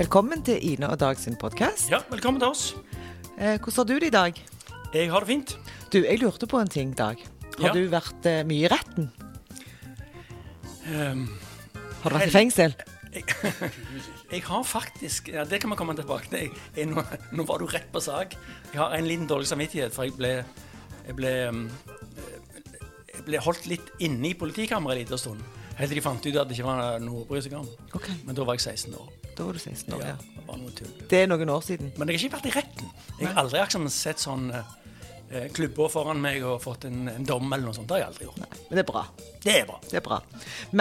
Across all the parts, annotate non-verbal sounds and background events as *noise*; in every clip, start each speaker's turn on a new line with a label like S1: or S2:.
S1: Velkommen til Ine og Dag sin podkast.
S2: Ja, velkommen til oss.
S1: Eh, hvordan har du det i dag?
S2: Jeg har det fint.
S1: Du, jeg lurte på en ting, Dag. Har
S2: Ja.
S1: du vært eh, mye i retten?
S2: Um,
S1: Har du vært i fengsel?
S2: jeg, *laughs* jeg har faktisk ja, Det kan vi komme tilbake til. Jeg, jeg, nå, nå var du rett på sak. Jeg har en liten dårlig samvittighet, for jeg ble Jeg ble, ehm, ble holdt litt inne i politikammeret en liten stund. Helt til de fant ut at det ikke var noe å bry seg om.
S1: Okay.
S2: Men da var jeg 16 år.
S1: Da var du 16 år,
S2: Ja,
S1: ja.
S2: det var noe tull.
S1: Det er noen år siden.
S2: Men jeg har ikke vært i retten. Jeg har aldri liksom, sett sånn eh, klubber foran meg og fått en, en dom eller noe sånt. Det har jeg aldri gjort.
S1: Men det er bra.
S2: Det er bra.
S1: Det er bra.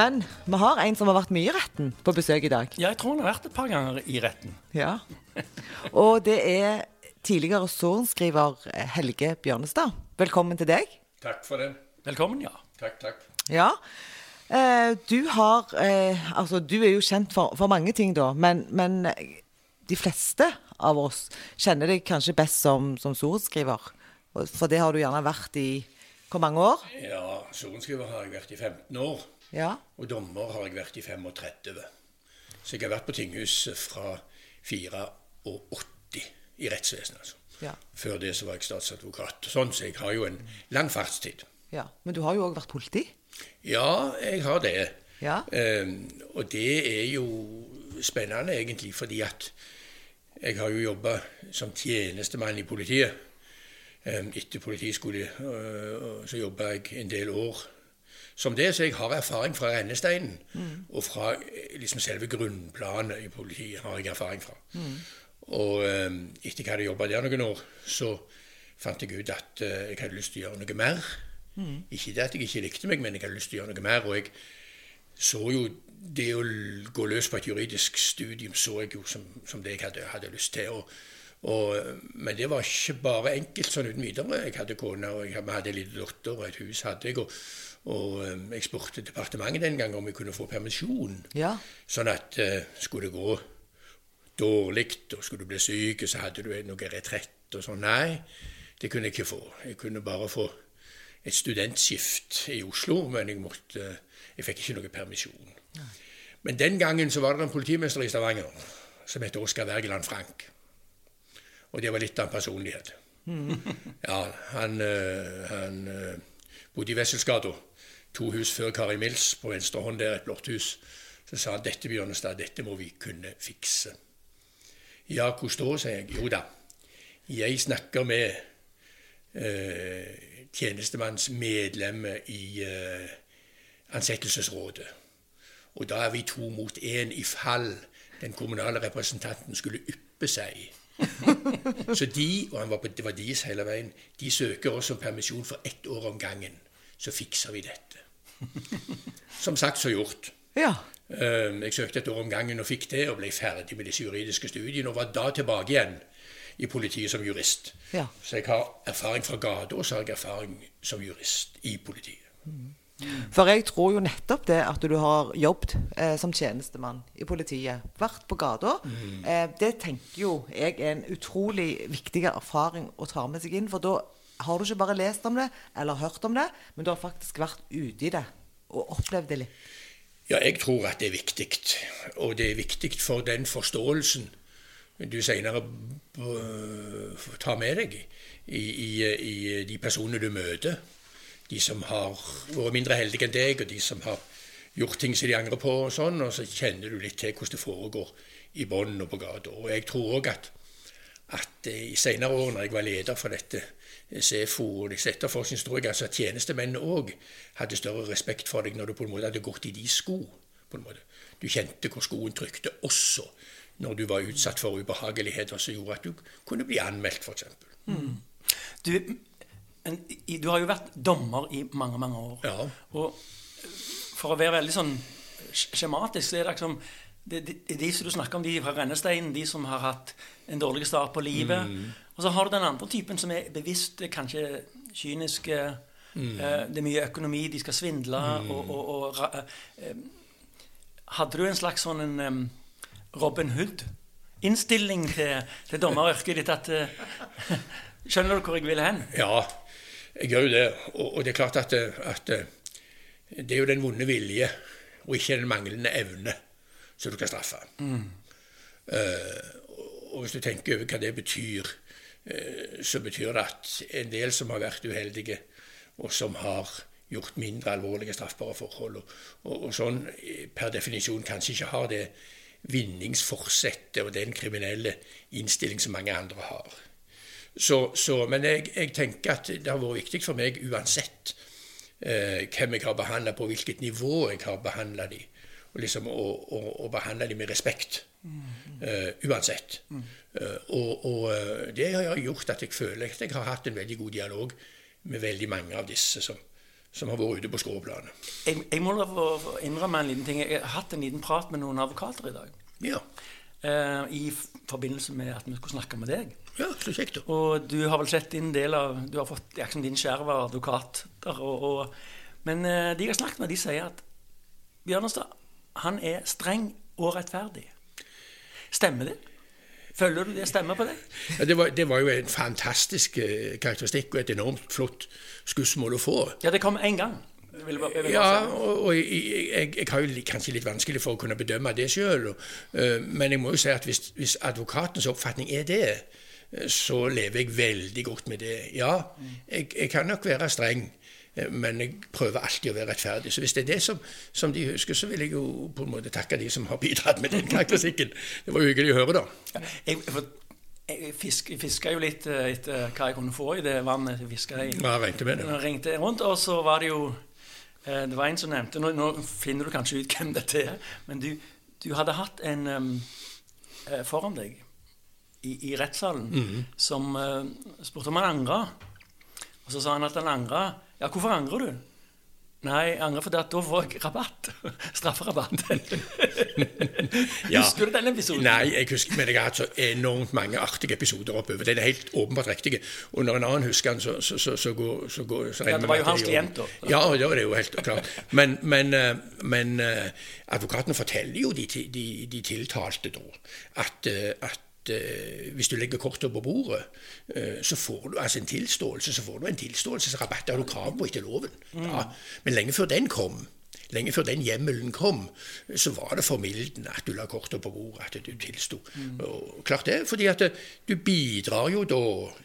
S1: Men vi har en som har vært mye i retten på besøk i dag.
S2: Ja, jeg tror han har vært et par ganger i retten.
S1: Ja. Og det er tidligere sorenskriver Helge Bjørnestad. Velkommen til deg.
S3: Takk for det.
S2: Velkommen, ja.
S3: Takk, takk.
S1: Ja. Eh, du har eh, Altså, du er jo kjent for, for mange ting, da, men, men de fleste av oss kjenner deg kanskje best som, som sorenskriver. For det har du gjerne vært i hvor mange år?
S3: Ja, sorenskriver har jeg vært i 15 år,
S1: Ja.
S3: og dommer har jeg vært i 35. Så jeg har vært på tinghuset fra 84 i rettsvesenet, altså.
S1: Ja.
S3: Før det så var jeg statsadvokat. Sånn, så jeg har jo en lang fartstid.
S1: ja. Men du har jo òg vært politi.
S3: Ja, jeg har det.
S1: Ja.
S3: Ehm, og det er jo spennende egentlig, fordi at jeg har jo jobba som tjenestemann i politiet. Ehm, etter politiskole øh, så jobba jeg en del år som det, så jeg har erfaring fra rennesteinen. Og fra eh, liksom selve grunnplanet i politiet har jeg erfaring fra. Og ehm, etter jeg hadde jobba der noen år, så fant jeg ut at eh, jeg hadde lyst til å gjøre noe mer. Ikke det at jeg ikke likte meg, men jeg hadde lyst til å gjøre noe mer. Og jeg så jo det å gå løs på et juridisk studium så jeg jo som, som det jeg hadde, hadde lyst til. Og, og, men det var ikke bare enkelt sånn uten videre. Jeg hadde kone, og jeg, vi hadde en liten datter, og et hus hadde jeg. Og, og eh, jeg spurte departementet den gang om jeg kunne få permisjon.
S1: Ja.
S3: Sånn at uh, skulle det gå dårlig, og skulle du bli syk, så hadde du noe retrett og sånn. Nei, det kunne jeg ikke få. Jeg kunne bare få et studentskift i Oslo, men jeg, måtte, jeg fikk ikke noe permisjon. Men den gangen så var det en politimester i Stavanger som het Oskar Wergeland Frank. Og det var litt av en personlighet. Ja, han, eh, han eh, bodde i Wesselsgata, to hus før Kari Mills, på venstre hånd der, et blått hus. Så sa han dette, Bjørnestad, dette må vi kunne fikse. Ja, hvordan da, sier jeg. Jo da, jeg snakker med eh, tjenestemannsmedlemmer i eh, ansettelsesrådet. Og da er vi to mot én i fall den kommunale representanten skulle yppe seg. *laughs* Så de, og han var på, det var deres hele veien, de søker oss om permisjon for ett år om gangen. Så fikser vi dette. *laughs* Som sagt, så gjort.
S1: Ja.
S3: Eh, Jeg søkte et år om gangen og fikk det, og ble ferdig med disse juridiske studiene, og var da tilbake igjen i politiet som jurist.
S1: Ja.
S3: Så jeg har erfaring fra gata, og så har jeg erfaring som jurist i politiet.
S1: For jeg tror jo nettopp det at du har jobbet eh, som tjenestemann i politiet, vært på gata, eh, det tenker jo jeg er en utrolig viktig erfaring å ta med seg inn. For da har du ikke bare lest om det eller hørt om det, men du har faktisk vært ute i det og opplevd det litt.
S3: Ja, jeg tror at det er viktig, og det er viktig for den forståelsen du senere tar med deg i, i, i de personene du møter. De som har vært mindre heldige enn deg, og de som har gjort ting som de angrer på, og sånn, og så kjenner du litt til hvordan det foregår i bånn og på gata. Og jeg tror òg at, at eh, i senere år, når jeg var leder for dette SEFO og disse etterforskningene, tror jeg at tjenestemennene òg hadde større respekt for deg når du på en måte hadde gått i de sko. på en måte. Du kjente hvor skoen trykte, også når du var utsatt for ubehageligheter som gjorde at du kunne bli anmeldt, f.eks.
S2: Du, du har jo vært dommer i mange, mange år.
S3: Ja.
S2: Og for å være veldig sånn skjematisk, så er det liksom de, er de som du snakker om, de fra rennesteinen, de som har hatt en dårlig start på livet. Og så har du den andre typen som er bevisst kanskje kyniske. Eh, det er mye økonomi, de skal svindle. Og, og, og ra- eh, Hadde du en slags sånn en, Robin Hood-innstilling til, til dommeryrket ditt? at eh, *laughs* Skjønner du hvor jeg vil hen?
S3: Ja, jeg gjør jo det. Og, og det er klart at, at det er jo den vonde vilje og ikke den manglende evne som du kan straffe. Eh, og hvis du tenker over hva det betyr, eh, så betyr det at en del som har vært uheldige, og som har gjort mindre alvorlige straffbare forhold, og, og, og sånn eh, per definisjon kanskje ikke har det vinningsforsettet og den kriminelle innstilling som mange andre har. Så, så, men jeg, jeg, tenker at det har vært viktig for meg uansett eh, hvem jeg har behandla, på hvilket nivå jeg har behandla dem, og liksom å, å, å behandle dem med respekt. Uh, uansett. Mm. Uh, og, og, eh, det har gjort at jeg føler at jeg har hatt en veldig god dialog med veldig mange av disse som, som har vært ute på skråplanet.
S2: Jeg, jeg må innrømme en liten ting. Jeg har hatt en liten prat med noen advokater i dag.
S3: Ja.
S2: Eh, I forbindelse med at vi skulle snakke med deg.
S3: Ja, så kjekt da.
S2: Og du har vel sett din del av Du har fått liksom, din skjerv av advokater. Og, og, men de jeg har snakket med, de sier at Bjørnestad, han er streng og rettferdig. Stemmer det? Føler du det stemmer på deg?
S3: Ja, det, var, det, var, jo en fantastisk uh, karakteristikk og et enormt flott skussmål å få.
S2: Ja, det kom én gang.
S3: Ja, og, og jeg, jeg, jeg, har jo kanskje litt vanskelig for å kunne bedømme det sjøl. Uh, men jeg må jo si at hvis, hvis advokatens oppfatning er det, uh, så lever jeg veldig godt med det. Ja, jeg, jeg kan nok være streng. Eh, men jeg prøver alltid å være rettferdig. Så hvis det er det som, som, de husker, så vil jeg jo på en måte takke de som har bidratt med den karakteristikken. Det var jo hyggelig å høre, da.
S2: Ja, jeg, jeg, fisk, jeg fiska jo litt eh, etter hva jeg kunne få i det vannet jeg fiska i.
S3: Ja, ringte med
S2: det. Jeg ringte rundt, og så var det jo eh, Det var en som nevnte Nå, nå finner du kanskje ut hvem dette er, men du, du hadde hatt en um, foran deg i, i rettssalen mm -hmm. som uh, spurte om han angra. Og så sa han at han angra ja, hvorfor angrer du? Nei, jeg angrer fordi at da får jeg rabatt. *laughs* Strafferabatt. *laughs* ja. Husker du den episoden?
S3: Nei, jeg husker, men jeg har hatt så enormt mange artige episoder oppover. Den er helt åpenbart riktig. Og når en annen husker den, så, så, så, så går så, går, så
S2: Ja, det var jo hans klient, da.
S3: Ja, det var det jo helt klart. Men, men, eh, men eh, advokatene forteller jo de, de, de tiltalte da at, eh, at hvis du legger kortet på bordet, eh, så får du altså en tilståelse, så får du en tilståelsesrabatt. Det har du krav på etter loven. Ja. Men lenge før den kom, lenge før den hjemmelen kom, så var det formildende at du la kortet på bordet, at du tilsto. Mm. Og klart det, fordi at du bidrar jo da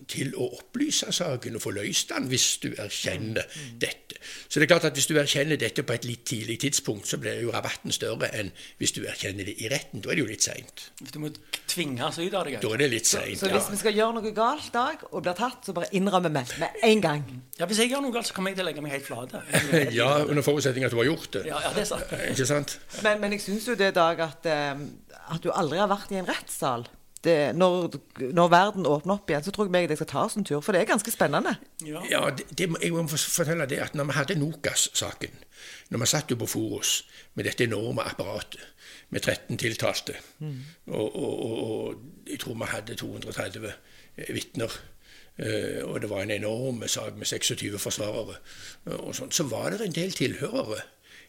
S3: til å opplyse saken og få løst den hvis du erkjenner mm. dette. Så det er klart at hvis du erkjenner dette på et litt tidlig tidspunkt, så blir jo rabatten større enn hvis du erkjenner det i retten. Da er det jo litt seint.
S2: Du må tvinges ut av det?
S3: Da er det litt seint.
S1: Så, så, hvis vi skal gjøre noe galt dag og blir tatt, så bare innrømmer vi med en gang?
S2: Ja, hvis jeg gjør noe galt, så kommer jeg til å legge meg helt flat. *laughs*
S3: ja, under forutsetning at du har gjort det.
S2: Ja, ja det er sant.
S3: Ikke sant?
S1: Men, men jeg syns jo det, Dag, at, um, at, du aldri har vært i en rettssal. Det, når, når, verden åpner opp igjen, så tror jeg jeg skal ta oss en tur. For det er ganske spennende.
S3: Ja, ja det, det, jeg må fortelle det at når vi hadde Nokas-saken, når vi satt jo på Forus med dette enorme apparatet med 13 tiltalte, mm. og, og, og, og jeg tror vi hadde 230 vitner Uh, og det var en enorm sak med 26 forsvarere. Og sånt, så var det en del tilhørere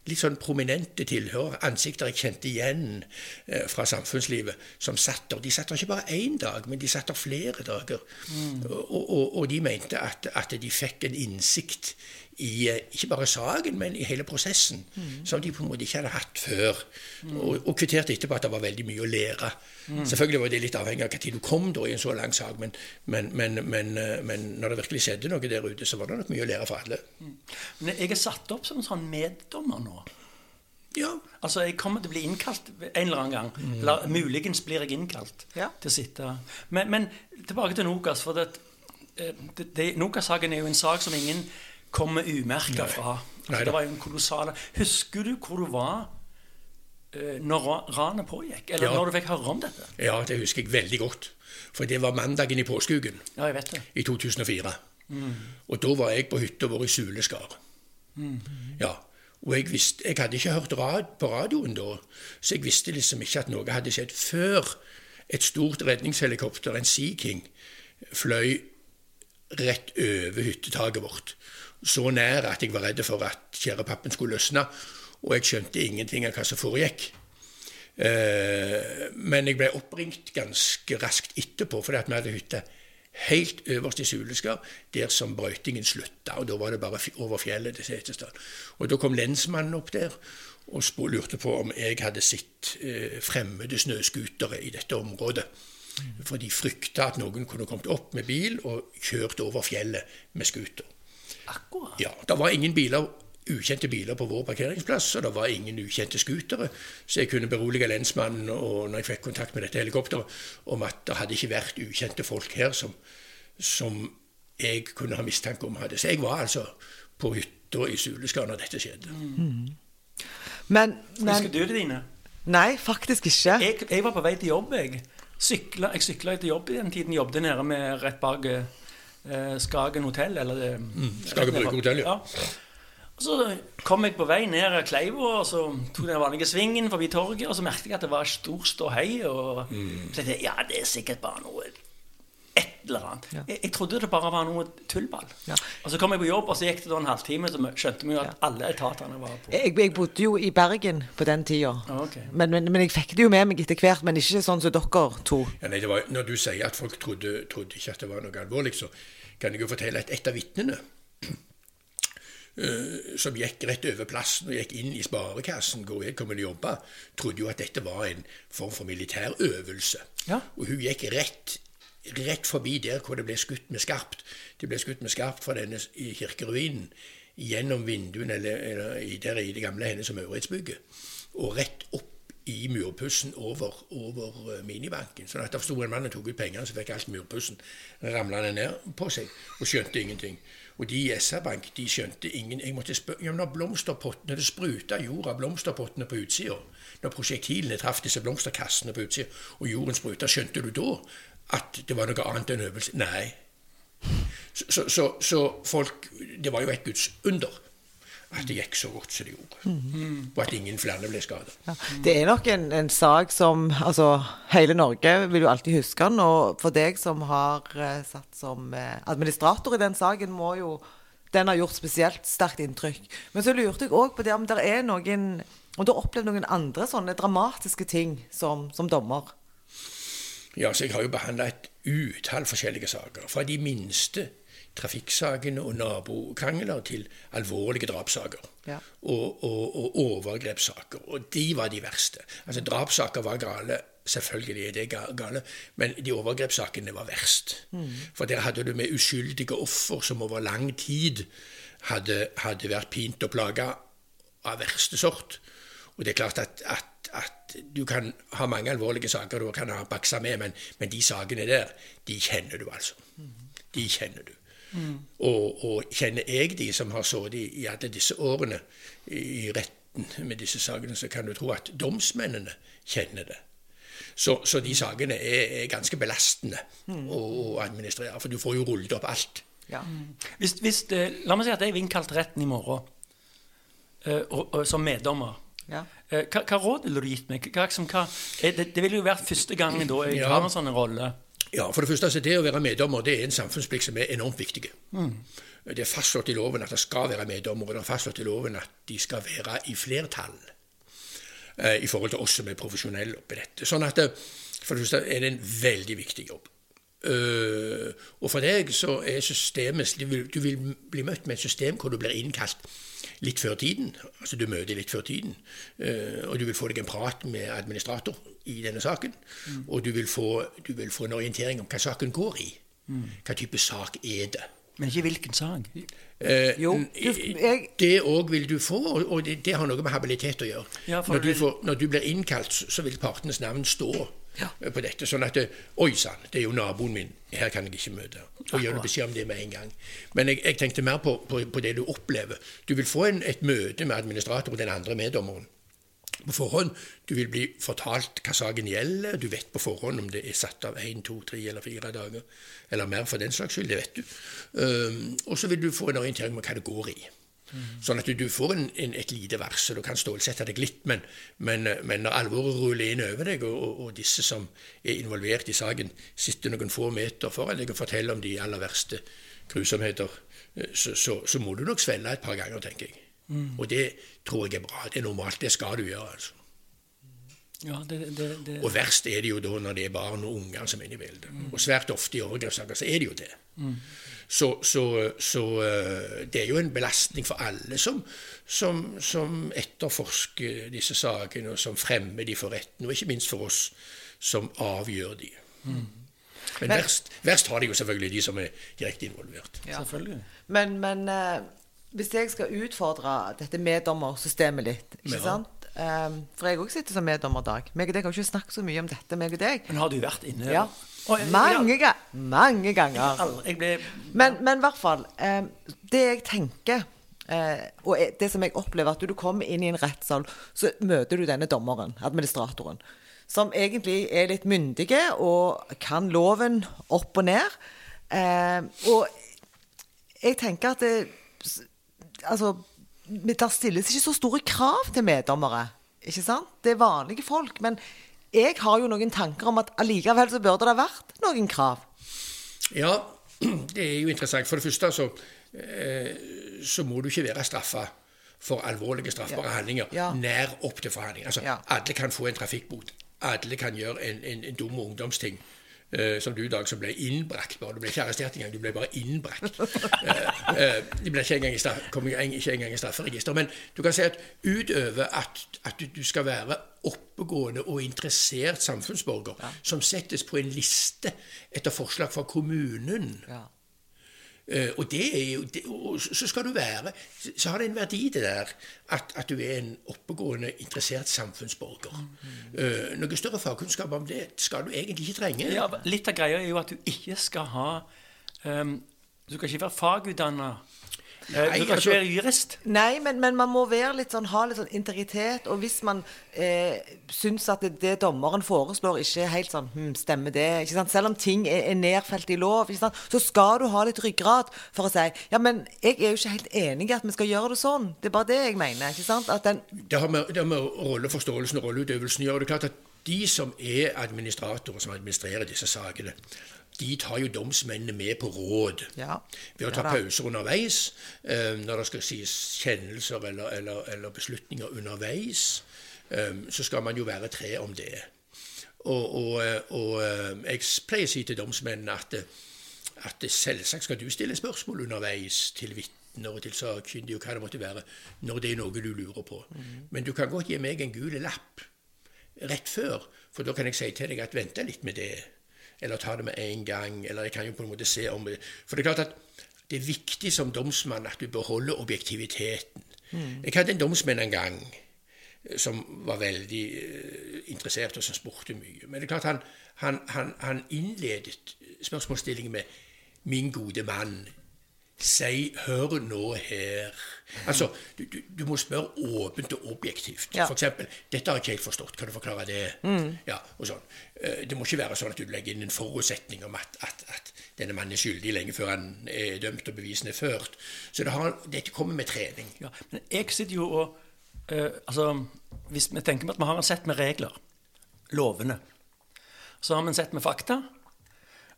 S3: litt sånn prominente tilhør, ansikter jeg kjente igjen eh, fra samfunnslivet, som satt der. De satt der ikke bare én dag, men de satt der flere dager. Mm. Og, og, og, de mente at, at, de fikk en innsikt i eh, ikke bare saken, men i hele prosessen, mm. som de på en måte ikke hadde hatt før. Mm. Og, og, kvitterte etterpå at det var veldig mye å lære. Mm. Selvfølgelig var det litt avhengig av når du kom da, i en så lang sak, men, men, men, men, når det virkelig skjedde noe der ute, så var det nok mye å lære for alle.
S2: Mm. Men jeg er satt opp som en sånn meddommer nå.
S3: Ja.
S2: Altså, Jeg kommer til å bli innkalt en eller annen gang. Mm. Eller muligens blir jeg innkalt ja. til å sitte Men, men tilbake til Nokas. for det, eh, det, det Nokas-saken er jo en sak som ingen kommer umerka fra. Altså, det var jo en kolossal Husker du hvor du var uh, når ranet pågikk? Eller ja. når du fikk høre om dette?
S3: Ja, det husker jeg veldig godt. For det var mandagen i påskeuken
S2: ja, jeg vet det.
S3: i 2004. Mm. Og da var jeg på hytta vår i Suleskar. Mm. Ja, og jeg, visste, jeg hadde ikke hørt rad på radioen da, så jeg visste liksom ikke at noe hadde skjedd før et stort redningshelikopter, en Sea King, fløy rett over hyttetaket vårt så nær at jeg var redd for at tjærepappen skulle løsne. Og jeg skjønte ingenting av hva som foregikk. Eh, men jeg ble oppringt ganske raskt etterpå, fordi at vi hadde hytte helt øverst i Suleskar, der som brøytingen slutta. Og da var det bare over fjellet til Setesdal. Og da kom lensmannen opp der og lurte på om jeg hadde sett eh, fremmede snøscootere i dette området. For de frykta at noen kunne kommet opp med bil og kjørt over fjellet med scooter.
S2: Akkurat.
S3: Ja, Det var ingen biler, ukjente biler på vår parkeringsplass, og det var ingen ukjente scootere. Så jeg kunne berolige lensmannen og når jeg fikk kontakt med dette helikopteret, om at det hadde ikke vært ukjente folk her som, som jeg kunne ha mistanke om hadde. Så jeg var altså på hytta i Suleskar når dette skjedde.
S1: Men, men
S2: Husker du det, Dine?
S1: Nei, faktisk ikke.
S2: Jeg, jeg var på vei til jobb, jeg. Sykla, jeg sykla til jobb i den tiden. Jobbet nede med rett bak eh, Skagen hotell. Eller, mm,
S3: Skagen
S2: rett nede
S3: Brygge hotell, ja.
S2: Og så kom jeg på vei ned Kleiva, og så tok den vanlige svingen forbi torget, og så merket jeg at det var stor ståhei, og
S3: Mm.
S2: så tenkte jeg, ja, det er sikkert bare noe et eller annet. Jeg, jeg trodde det bare var noe tullball.
S1: Ja.
S2: Og så kom jeg på jobb, og så gikk det da en halvtime, så skjønte vi jo at alle etatene var på.
S1: Jeg, jeg bodde jo i Bergen på den tida.
S2: Ah, ok.
S1: Men, men, men jeg fikk det jo med meg etter hvert, men ikke sånn som dere to.
S3: Ja, nei, det var, når du sier at folk trodde, trodde ikke at det var noe alvorlig, så kan jeg jo fortelle at et av vitnene eh, som gikk rett over plassen og gikk inn i sparekassen hvor vedkommende jobba, trodde jo at dette var en form for militærøvelse.
S2: Ja.
S3: Og hun gikk rett, rett forbi der hvor det ble skutt med skarpt. Det ble skutt med skarpt fra denne kirkeruinen gjennom vinduene eller, eller der i det gamle Hennes og Mauritsbygget, og rett opp i murpussen over, over eh, minibanken. At der sto en mann og tok ut pengene, så fikk alt murpussen ramlende ned på seg, og skjønte ingenting. Og de i SR-Bank de skjønte ingen Jeg måtte spørre Når blomsterpottene, det spruta jord av blomsterpottene på utsida, når prosjektilene traff disse blomsterkassene på utsida, og jorden spruta, skjønte du da at det var noe annet enn øvelse? Nei. Så, så, så, så folk Det var jo et Guds under at det gikk så godt som det gjorde. Og at ingen flere ble skada.
S1: Ja. Det er nok en, en sak som altså, hele Norge vil jo alltid huske den. Og for deg som har eh, satt som eh, administrator i den saken, må jo den har gjort spesielt sterkt inntrykk. Men så lurte jeg òg på det om det er noen Om du har opplevd noen andre sånne dramatiske ting som, som dommer?
S3: Ja, så jeg har jo behandla et utall forskjellige saker. Fra de minste trafikksakene og nabokrangler til alvorlige drapssaker.
S1: Ja.
S3: Og, og, og overgrepssaker. Og de var de verste. Altså Drapssaker var gale. Selvfølgelig er det gale, men de overgrepssakene var verst. For der hadde du med uskyldige offer som over lang tid hadde, hadde vært pint og plaga av verste sort. Og det er klart at, at, at du kan ha mange alvorlige saker du kan ha baksa med, men, men de sakene der, de kjenner du altså. De kjenner du. Og, og kjenner jeg de som har sittet i, i alle disse årene i retten med disse sakene, så kan du tro at domsmennene kjenner det. Så, så de sakene er, er ganske belastende å, å administrere, for du får jo rullet opp alt.
S1: Ja.
S2: Hvis, hvis la meg si at jeg er innkalt retten i morgen eh, og, og, som meddommer.
S1: Ja.
S2: Eh, hva, hva råd ville du gitt meg? Hva, som, hva, eh, det, det ville jo vært første gangen da jeg
S3: Ja.
S2: har en sånn rolle.
S3: Ja, for det første, altså, Det å være meddommer det er en samfunnsplikt som er enormt viktig. Det er fastslått i loven at det skal være meddommer, og det er fastslått i loven at de skal være i flertall eh, i forhold til oss som er profesjonelle oppi dette. Sånn at det, for det første er det en veldig viktig jobb. Eh, og for deg så er systemet du vil, du vil bli møtt med et system hvor du blir innkalt litt før tiden. Altså du møter litt før tiden. Uh, og du vil få deg en prat med administrator i denne saken. Og du vil, få, du vil få en orientering om hva saken går i. Hva type sak er det.
S2: Men ikke hvilken sak.
S3: Eh,
S1: Jo, du- jeg-
S3: Det òg vil du få, og- det, det har noe med habilitet å gjøre.
S2: Ja,
S3: når, du får, når du blir innkalt, så vil partenes navn stå
S1: Ja.
S3: eh, på dette. Sånn at det, Oi sann, det er jo naboen min, her kan jeg ikke møte. Og gjør du beskjed om det med en gang. Men jeg, jeg tenkte mer på, på, på det du opplever. Du vil få en, et møte med administrator og den andre meddommeren på forhånd. Du vil bli fortalt hva saken gjelder. Du vet på forhånd om det er satt av én, to, tre eller fire dager, eller mer for den slags skyld. Det vet du. Um, og så vil du få en orientering om hva det går i. Sånn at du, du får en, en, et lite varsel og kan stålsette deg litt. Men, men, men når alvoret ruller inn over deg, og, og, og disse som er involvert i saken, sitter noen få meter foran deg og forteller om de aller verste grusomheter, eh, så, så, så må du nok svelle et par ganger, tenker jeg. Og det tror jeg er bra. Det er normalt. Det skal du gjøre, altså.
S2: Ja, det, det, det.
S3: Og verst er det jo da når det er barn og unger som er inne i bildet. Og svært ofte i overgrepssaker så er det jo det. Så, så, så eh, det er jo en belastning for alle som, som, som etterforsker disse sakene, og som fremmer de for retten, og ikke minst for oss som avgjør de. Men verst, verst har de jo selvfølgelig de som er direkte involvert.
S1: Ja.
S2: Selvfølgelig.
S1: Men, men eh, hvis jeg skal utfordre dette meddommersystemet litt, ikke
S3: Ja.
S1: sant? Um, for jeg òg sitter som meddommer i dag. Meg og deg har ikke snakket så mye om dette, meg og deg.
S2: Men har du vært inne
S1: Ja.
S2: Og, jeg-
S1: Mange, ga mange ganger.
S2: jeg ble
S1: Men, men i hvert fall Um, Det jeg tenker eh, og det som jeg opplever, at du kommer inn i en rettssal, så møter du denne dommeren, administratoren, som egentlig er litt myndige og kan loven opp og ned. Eh, og jeg tenker at det, altså, der stilles ikke så store krav til meddommere. Ikke sant? Det er vanlige folk. Men jeg har jo noen tanker om at allikevel så burde det ha vært noen krav.
S3: Ja, det er jo interessant. For det første så, eh, så må du ikke være straffa for alvorlige straffbare
S1: Ja.
S3: handlinger
S1: Ja.
S3: nær opp til forhandling. Altså,
S1: Ja.
S3: Alle kan få en trafikkbot. Alle kan gjøre en, en, en dum ungdomsting. Eh, som du, Dag, som ble innbrakt. bare. Du ble ikke arrestert engang, du ble bare innbrakt. *laughs* Eh, eh, de ble ikke engang i, straff, kom ikke engang i strafferegister. Men du kan si at utover at, at du, skal være oppegående og interessert samfunnsborger, som settes på en liste etter forslag fra kommunen
S1: Ja.
S3: Eh, og det er jo det, og så skal du være Så har det en verdi, det der, at, at du er en oppegående, interessert samfunnsborger. Eh, noe større fagkunnskap om det skal du egentlig ikke trenge.
S2: Ja, litt av greia er jo at du ikke skal ha um, Du skal ikke være fagutdanna.
S3: Nei,
S2: du kan
S3: altså-
S2: ikke være jurist.
S1: Nei, men, men man må være litt sånn, ha litt sånn integritet. Og hvis man eh, syns at det, det dommeren foreslår, ikke helt sånn hm, Stemmer det? Selv om ting er, er nedfelt i lov, så skal du ha litt ryggrad for å si Ja, men jeg er jo ikke helt enig i at vi skal gjøre det sånn. Det er bare det jeg mener. ikke sant? At den
S3: Det har med, det har med rolleforståelsen og rolleutøvelsen å gjøre. Det er klart at De som er administratorer, som administrerer disse sakene, de tar jo domsmennene med på råd.
S1: Ja.
S3: Ved å ta
S1: Ja
S3: pauser underveis, um, når det skal sies kjennelser eller, eller, eller beslutninger underveis, Um, så skal man jo være tre om det. Og, og, eh, og jeg pleier å si til domsmennene at, at selvsagt skal du stille spørsmål underveis til vitner og til sakkyndige og hva det måtte være, når det er noe du lurer på. Men du kan godt gi meg en gul lapp rett før, for da kan jeg si til deg at vente litt med det. Eller ta det med en gang. Eller jeg kan jo på en måte se om det For det er klart at det er viktig som domsmann at du beholder objektiviteten. Jeg hadde en domsmann en gang eh, som var veldig eh, interessert, og som spurte mye. Men det er klart han, han, han, han innledet spørsmålsstillingen med 'min gode mann'. Si 'hør nå her'. Altså, du, du, du må spørre åpent og objektivt.
S1: Ja.
S3: Eksempel 'Dette har jeg ikke helt forstått, kan du forklare det?' Ja, og sånn. Eh, Det må ikke være sånn at du legger inn en forutsetning om at, at, at denne mannen er skyldig lenge før han er dømt og bevisene er ført. Så det har, dette kommer med trening.
S2: Ja, men jeg sitter jo og øh, Altså, hvis vi tenker på at vi har en sett med regler, lovene, så har vi en sett med fakta,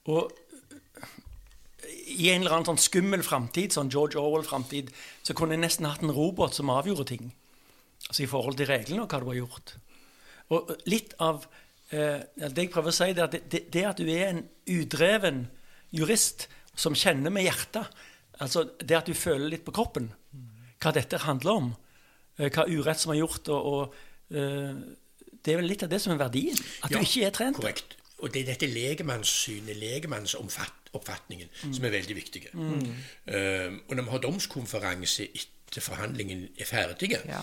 S2: og i en eller annen sånn skummel framtid, sånn George Orwell-framtid, så kunne jeg nesten hatt en robot som avgjorde ting. Altså i forhold til reglene og hva du har gjort. Og litt av eh, Det jeg prøver å si, det er at det, det at du er en udreven jurist som kjenner med hjertet, altså det at du føler litt på kroppen hva dette handler om, eh, hva urett som er gjort, og, og eh, Det er vel litt av det som er verdien. At
S3: Ja,
S2: du ikke er trent.
S3: Korrekt. Og det er dette legemannssynet, legemannsoppfatningen, som er veldig viktig. Eh, og når vi har domskonferanse etter forhandlingen er ferdig,
S1: Ja.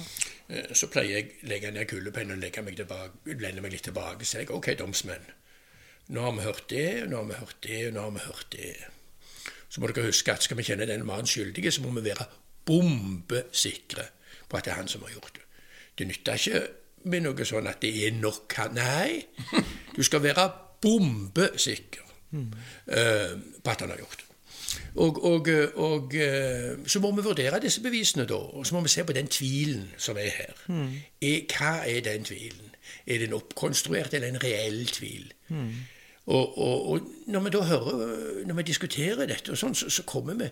S3: uh, så pleier jeg å legge ned kulepennen og legge meg tilbake, lene meg litt tilbake. Så jeg OK, domsmenn. Nå har vi hørt det, og nå har vi hørt det, og nå har vi hørt det. Så må dere huske at skal vi kjenne den mannen skyldige, så må vi være bombesikre på at det er han som har gjort det. Det nytter ikke med noe sånn at det er nok han Nei, du skal være bombesikker eh, på at han har gjort det. Og, og, eh, og eh, så må vi vurdere disse bevisene, da. Og så må vi se på den tvilen som er her. Er, hva er den tvilen? Er det en oppkonstruert eller en reell tvil? Og, og, og, når vi da hører, når vi diskuterer dette, og sånn, så, så, kommer vi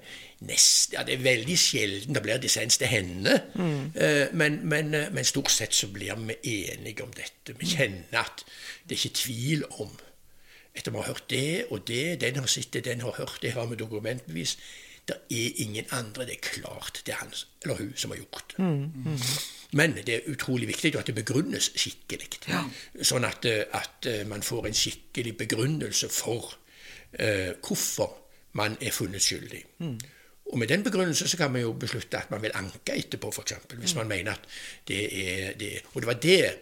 S3: nesten Ja, det er veldig sjelden det blir dissens. til henne, Mm. Eh, men, men, eh, men, stort sett så blir vi enige om dette. Vi kjenner at det er ikke tvil om Etter vi har hørt det og det, den har sett det, den har hørt det, har vi dokumentbevis. Det er ingen andre. Det er klart det er han eller hun som har gjort det. Mm. Mm. Men det er utrolig viktig at det begrunnes skikkelig. Ja. Sånn at, eh, at, eh, man får en skikkelig begrunnelse for uh, hvorfor man er funnet skyldig. Mm. Og med den begrunnelse så kan man jo beslutte at man vil anke etterpå, f.eks. Hvis man mener at det er det. Og det var det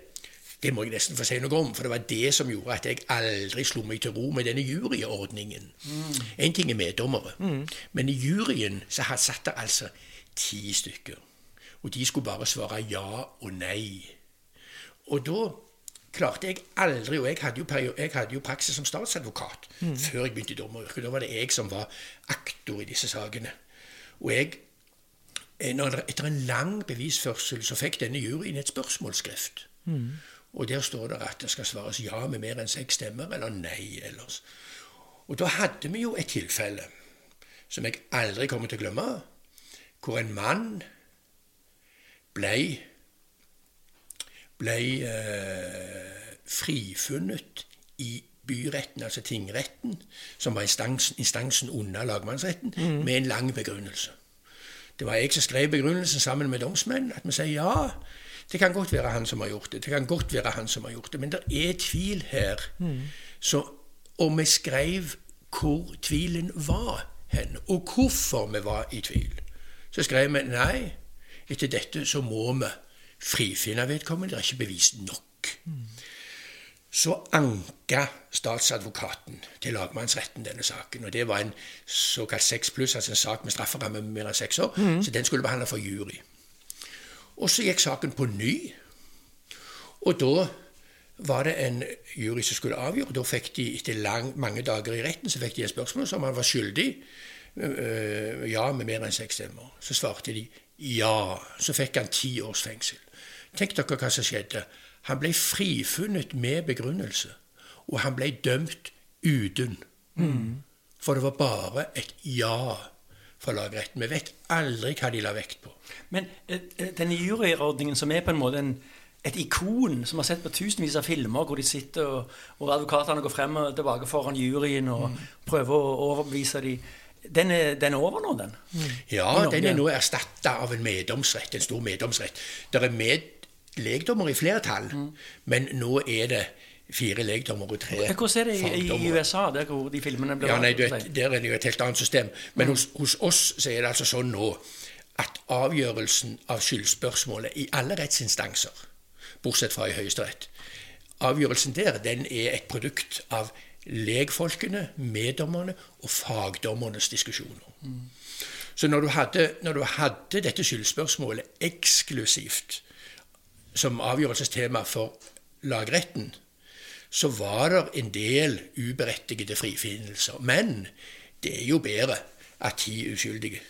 S3: det må jeg nesten få si noe om, for det var det som gjorde at jeg aldri slo meg til ro med denne juryordningen. Mm. En ting er meddommere, mm. men i juryen så satt det altså ti stykker. Og de skulle bare svare ja og nei. Og da klarte jeg aldri Og jeg hadde jo, jeg hadde jo praksis som statsadvokat mm. før jeg begynte i dommeryrket. Da var det jeg som var aktor i disse sakene. Og jeg eh, Etter en lang bevisførsel så fikk denne juryen et spørsmålsskrift. Mm. Og der står det at det skal svares ja med mer enn seks stemmer, eller nei ellers. Og da hadde vi jo et tilfelle som jeg aldri kommer til å glemme, hvor en mann blei ble, eh, frifunnet i byretten, altså tingretten, som var instansen, instansen under lagmannsretten, mm. med en lang begrunnelse. Det var jeg som skrev begrunnelsen sammen med domsmenn. At vi sier ja, det kan godt være han som har gjort det. Det kan godt være han som har gjort det. Men det er tvil her. Mm. Så, og vi skrev hvor tvilen var hen, og hvorfor vi var i tvil. Så skrev vi nei, etter dette så må vi frifinne vedkommende. Det er ikke bevist nok. Mm. Så anka statsadvokaten til lagmannsretten denne saken. og Det var en såkalt seks pluss, altså en sak med strafferamme med mer enn seks år. Mm. Så den skulle behandle for jury. Og så gikk saken på ny. Og da var det en jury som skulle avgjøre. Da fikk de, etter lang, mange dager i retten, så fikk de et spørsmål om han var skyldig. Øh, ja, med mer enn seks stemmer. Så svarte de ja. Så fikk han ti års fengsel. Tenk dere hva som skjedde. Han ble frifunnet med begrunnelse, og han ble dømt uten. Mm. For det var bare et ja fra lagretten. Vi vet aldri hva de la vekt på.
S2: Men eh, eh, denne juryordningen som er på en måte en, et ikon som har sett på tusenvis av filmer hvor de sitter og, og advokatene går frem og tilbake foran juryen og mm. prøver å overbevise dem. Den er, den er, over nå, den?
S3: Mm. Ja, den er nå erstatta av en meddomsrett, en stor meddomsrett. Det er med legdommer i flertall, mm. men nå er det fire legdommere og tre
S2: Hvordan er det i, i, USA, der hvor de filmene blir
S3: ja, nei, vet, Der er det jo et helt annet system. Men mm. hos, hos, oss så er det altså sånn nå at avgjørelsen av skyldspørsmålet i alle rettsinstanser, bortsett fra i Høyesterett Avgjørelsen der den er et produkt av legfolkene, meddommerne og fagdommernes diskusjoner. Mm. Så når du, hadde, når du hadde dette skyldspørsmålet eksklusivt som avgjørelsestema for lagretten, så var det en del uberettigede frifinnelser. Men det er jo bedre at ti uskyldige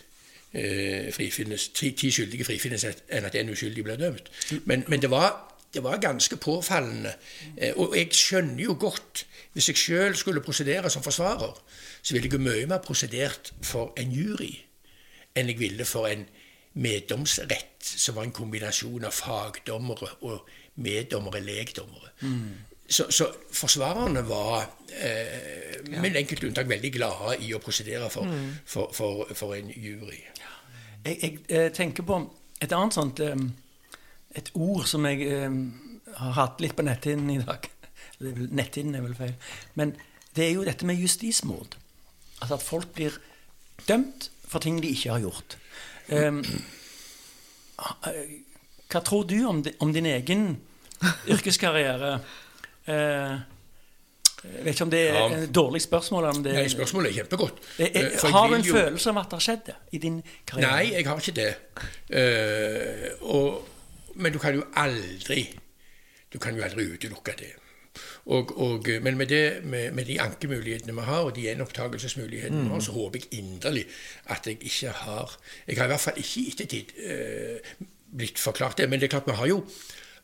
S3: eh, frifinnes, ti, ti, skyldige frifinnes enn at en uskyldig blir dømt. Men, men det, var, det, var, ganske påfallende. Eh, og jeg skjønner jo godt Hvis jeg sjøl skulle prosedere som forsvarer, så ville jeg jo mye mer prosedert for en jury enn jeg ville for en meddomsrett, som var en kombinasjon av fagdommere og meddommere, legdommere. Mm. Så, så, forsvarerne var eh, med enkelt unntak veldig glade i å prosedere for, mm. for, for, for, en jury.
S2: Jeg, jeg, jeg, eh, tenker på et annet sånt um, Et ord som jeg um, har hatt litt på netthinnen i dag. *laughs* Netthinnen er vel feil. Men det er jo dette med justismord. Altså at folk blir dømt for ting de ikke har gjort. Um, hva tror du om, om din egen *laughs* yrkeskarriere? Uh, jeg vet ikke om det er ja. et dårlig spørsmål. Det,
S3: Nei, spørsmålet er kjempegodt.
S2: Jeg, er, eh, har du en jo... følelse av at det har skjedd det i din karriere?
S3: Nei, jeg har ikke det. Uh, og, men du kan jo aldri Du kan jo aldri utelukke det. Og, og, men med, det, med, med, de ankemulighetene vi har, og de gjenopptakelsesmulighetene vi mm. har, så håper jeg inderlig at jeg ikke har Jeg har i hvert fall ikke i ettertid uh, blitt forklart det. Men det er klart vi har jo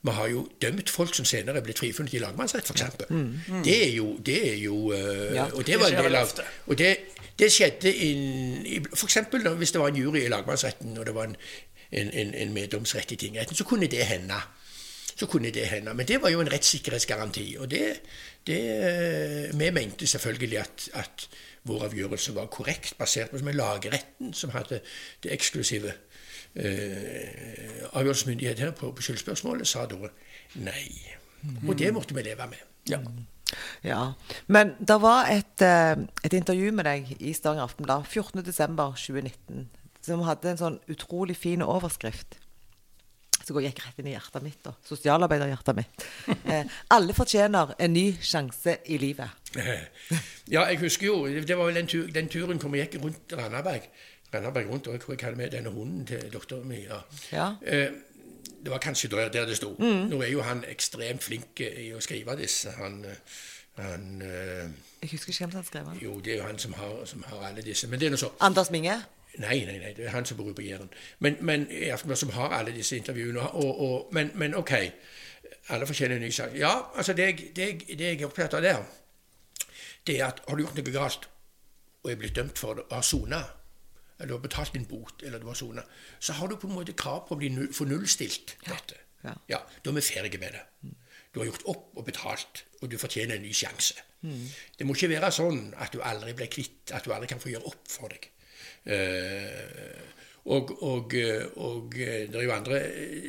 S3: Vi har jo dømt folk som senere er blitt frifunnet i lagmannsrett, f.eks. Mm. Det er jo, det er jo uh,
S1: Ja.
S3: Og det var en del av. Og det, det skjedde inn, i, for eksempel hvis det var en jury i lagmannsretten, og det var en, en, en, en meddomsrett i tingretten, så kunne det hende. Så kunne det hende. Men det var jo en rettssikkerhetsgaranti. Og det, det eh, Vi mente selvfølgelig at, at vår avgjørelse var korrekt, basert på som lagretten som hadde det eksklusive eh, avgjørelsesmyndighet her på, på skyldspørsmålet, sa da nei. Og det måtte vi leve med.
S2: Ja.
S1: Ja. Men det var et, eh, et intervju med deg i Stavanger Aftenblad 14.12.2019 som hadde en sånn utrolig fin overskrift. Som gikk rett inn i hjertet mitt. da. Sosialarbeiderhjertet mitt. *laughs* Eh, alle fortjener en ny sjanse i livet.
S3: Ja, jeg husker jo Det var vel den, den turen hvor vi gikk rundt Randaberg. Randaberg rundt, og jeg tror jeg hadde med denne hunden til doktoren min. Ja.
S1: Ja.
S3: Eh, det var kanskje der, der det sto. Nå er jo han ekstremt flink i å skrive disse. Han, eh, han eh,
S1: Jeg husker ikke hvem som skrev den.
S3: Jo, det er jo han som har, som har alle disse. Men det er nå så.
S1: Anders Minge?
S3: Nei, nei, nei, det er han som bor på Jæren. Men, men som har alle disse intervjuene. Og, og, men, men ok, alle fortjener en ny. Ja, altså det, jeg- det, jeg- det jeg er opptatt av der, det er at har du gjort noe galt og er blitt dømt for det, og har sona, eller du har betalt din bot, eller du har sona, så har du på en måte krav på å bli null, få nullstilt dette.
S1: Ja.
S3: Ja, da er vi ferdige med det. Du har gjort opp og betalt, og du fortjener en ny sjanse. Det må ikke være sånn at du aldri blir kvitt, at du aldri kan få gjøre opp for deg. Uh, og, og, eh, og eh, det er jo andre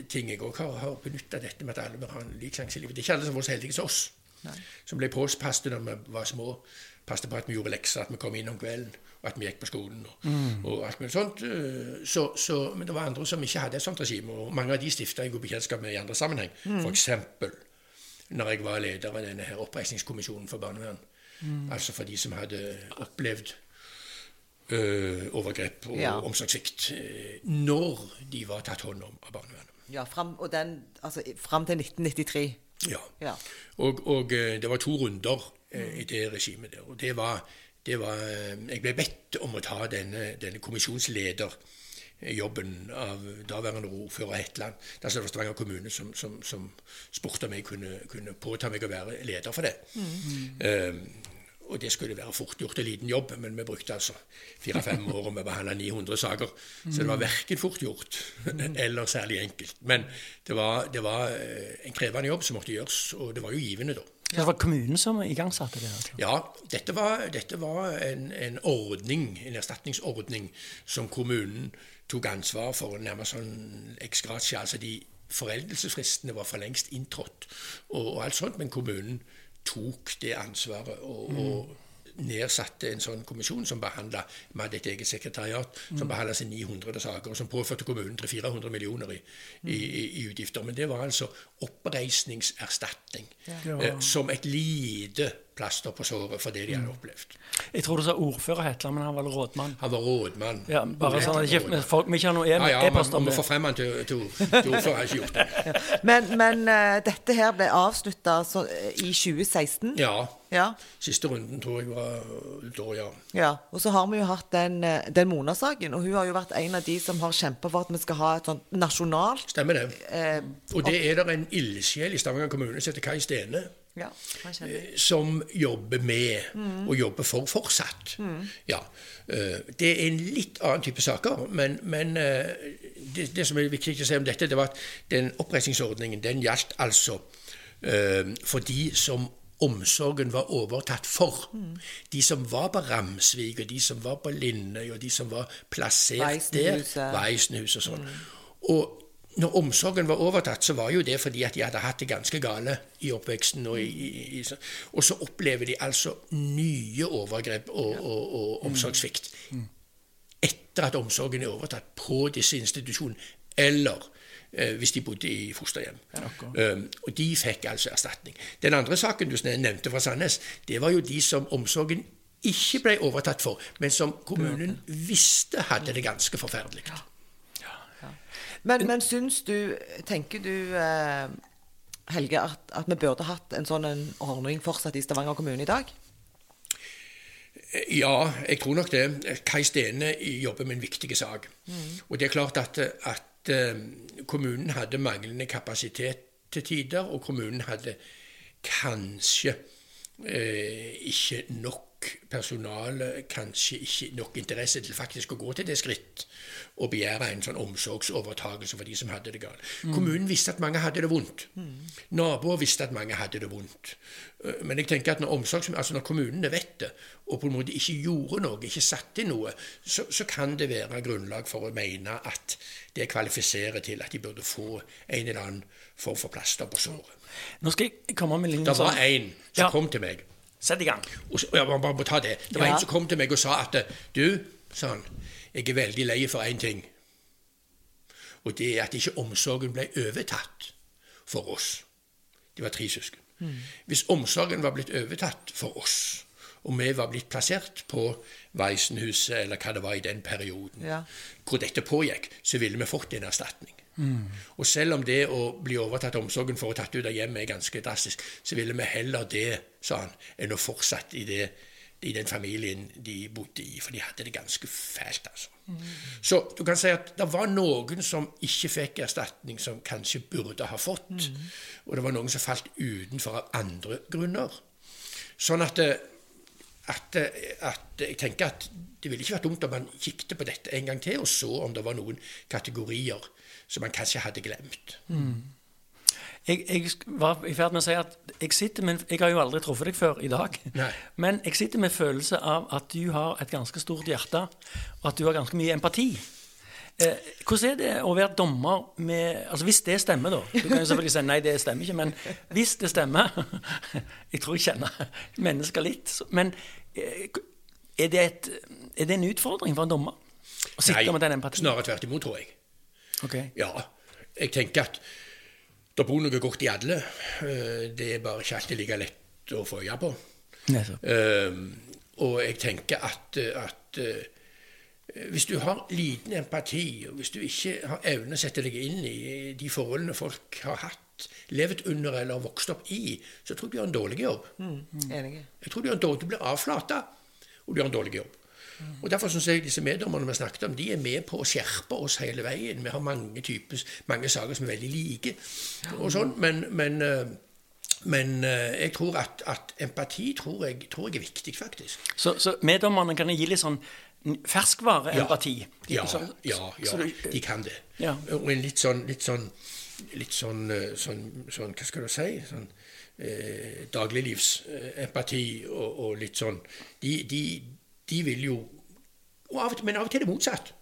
S3: ting jeg òg har, har benytta dette med at alle bør ha en lik sjanse i livet. Det er ikke alle som var så heldige som oss, som ble påpasset når vi var små. Passet på at vi gjorde lekser, at vi kom inn om kvelden, og at vi gikk på skolen. og, og alt mulig sånt. eh, Så, så, men det var andre som ikke hadde et sånt regime, og mange av de stifta jeg god bekjentskap med i andre sammenheng. For eksempel når jeg var leder av denne her oppreisningskommisjonen for barnevern. Altså for de som hadde opplevd øh, overgrep og
S1: Ja.
S3: omsorgssvikt øh, når de var tatt hånd om av barnevernet.
S1: Ja, fram, og den, altså, fram til 1993.
S3: Ja.
S1: Ja.
S3: Og, og det var to runder i det regimet der. Og det var, var øh, Jeg ble bedt om å ta denne, denne kommisjonslederjobben av daværende ordfører Hetland. Det var Stavanger kommune som, som, som spurte om jeg kunne, kunne påta meg å være leder for det. Eh, og det skulle være fort gjort, en liten jobb, men vi brukte altså fire-fem år og vi behandla 900 saker. Så det var verken fort gjort *laughs* eller særlig enkelt. Men det var, det var eh, en krevende jobb som måtte gjøres, og det var jo givende da.
S2: Så det var kommunen som igangsatte det? Altså.
S3: Ja, dette var, dette var en, en ordning, en erstatningsordning, som kommunen tok ansvar for, nærmest sånn ex gratia. Altså de foreldelsesfristene var for lengst inntrådt, og, og alt sånt, men kommunen tok det ansvaret og, og nedsatte en sånn kommisjon som behandla Vi hadde et eget sekretariat som behandla 900 saker, og som påførte kommunen 300-400 millioner i, i, i, i utgifter. Men det var altså oppreisningserstatning. Eh, som et lite plaster på såret for det de hadde opplevd.
S2: Jeg tror du sa ordfører Hetland, men han var rådmann.
S3: Han var rådmann.
S2: Ja, bare sånn at ikke, folk, vi ikke har noe
S3: Ja, ja,
S2: e-post
S3: man, man må få frem han til, til, til ordfører. har ikke gjort det. *laughs*
S1: Men, men uh, dette her ble avslutta i 2016.
S3: Ja.
S1: Ja.
S3: Siste runden tror jeg var da, ja.
S1: ja. Og så har vi jo hatt den, eh, den Mona-saken, og hun har jo vært en av de som har kjempa for at vi skal ha et sånt nasjonalt
S3: Stemmer det.
S1: eh,
S3: Og det er det en ildsjel i Stavanger kommune som heter Kai Stene.
S1: Ja, jeg.
S3: som jobber med, og jobber for fortsatt. Ja, eh, Det er en litt annen type saker, men, men eh, det, det som er viktig å si om dette, det var at den oppreisningsordningen den gjaldt altså eh, for de som omsorgen var overtatt for. De som var på Ramsvik, og de som var på Linnøy, og de som var plassert der.
S1: Veisenhuset.
S3: Veisenhus og sånn. Og når omsorgen var overtatt, så var jo det fordi at de hadde hatt det ganske gale i oppveksten. Og, i, i, og så opplever de altså nye overgrep og, og, og omsorgssvikt etter at omsorgen er overtatt på disse institusjonene, eller eh, hvis de bodde i fosterhjem. Um, og de fikk altså erstatning. Den andre saken du nevnte fra Sandnes, det var jo de som omsorgen ikke ble overtatt for, men som kommunen visste hadde det ganske forferdelig.
S1: Men, men syns du Tenker du, eh, Helge, at, at vi burde hatt en sånn en ordning fortsatt i Stavanger kommune i dag?
S3: Ja, jeg tror nok det. Kai Stene jobber med en viktig sak. Og det er klart at, at eh, kommunen hadde manglende kapasitet til tider, og kommunen hadde kanskje eh, ikke nok personale, kanskje ikke nok interesse til faktisk å gå til det skritt og begjære en sånn omsorgsovertagelse for de som hadde det galt. Kommunen visste at mange hadde det vondt. Naboer visste at mange hadde det vondt. Eh, Men jeg tenker at når, omsorgs, altså når kommunene vet det, og på en måte ikke gjorde noe, ikke satte inn noe, så, så kan det være grunnlag for å mene at det kvalifiserer til at de burde få en eller annen form for plaster på såret.
S2: Nå skal jeg komme med en liten
S3: Det var
S2: én
S3: en som
S2: Ja.
S3: kom til meg
S2: Sett i gang.
S3: og, så- ja, må bare ta det. Det var
S1: Ja.
S3: en som kom til meg og sa at Du, sa han, jeg er veldig lei for én ting. Og det er at ikke omsorgen ble overtatt for oss. De var tre søsken. Hvis omsorgen var blitt overtatt for oss, og vi var blitt plassert på Veisenhuset eller hva det var i den perioden
S1: Ja.
S3: hvor dette pågikk, så ville vi fått en erstatning. Og selv om det å bli overtatt omsorgen for å tatt ut av hjemmet er ganske drastisk, så ville vi heller det, sa han, enn å fortsette i, det, i den familien de bodde i. For de hadde det ganske fælt, altså. Så du kan si at det var noen som ikke fikk erstatning, som kanskje burde ha fått. Og det var noen som falt utenfor av andre grunner. Sånn at, eh, at, eh, at jeg tenker at det ville ikke vært dumt om man kikket på dette en gang til og så om det var noen kategorier som man kanskje hadde glemt.
S2: Jeg, jeg var i ferd med å si at jeg sitter med Jeg har jo aldri truffet deg før i dag. *laughs*
S3: Nei.
S2: Men jeg sitter med følelse av at du har et ganske stort hjerte, og at du har ganske mye empati. Eh, hvordan er det å være dommer med Altså Hvis det stemmer, da. Du kan jo selvfølgelig si nei, det stemmer ikke. Men hvis det stemmer *laughs* Jeg tror jeg kjenner mennesker litt. Men eh, er det, et, er det en utfordring for en dommer? Å sitte med den empatien?
S3: snarere tvert imot, tror jeg.
S2: Ok.
S3: Ja, jeg tenker at det bor noe godt i alle. Eh, Det er bare ikke alltid like lett å få øye på. Eh, og jeg tenker at, at eh, hvis du har liten empati, og hvis du ikke har evne å sette deg inn i de forholdene folk har hatt, levd under eller vokst opp i, så tror jeg du gjør en dårlig jobb.
S1: Enig.
S3: Jeg tror du, gjør en dårlig, du blir avflata, og du gjør en dårlig jobb. Og Derfor syns jeg disse meddommerne vi snakket om, de er med på å skjerpe oss hele veien. Vi har mange typer, mange saker som er veldig like, og sånn, men, men, eh, men eh, jeg tror at, at empati tror jeg, tror jeg er viktig, faktisk.
S2: Så, så meddommerne kan gi litt sånn ferskvareempati?
S3: Ja, ja, ja,
S2: ja, du-
S3: de kan det.
S2: Ja.
S3: Og en litt sånn, litt sånn, litt sånn, eh, sånn, sånn Hva skal du si? Sånn eh, dagliglivsempati og, og litt sånn de, de, de vil jo og av Men av og til er det motsatt.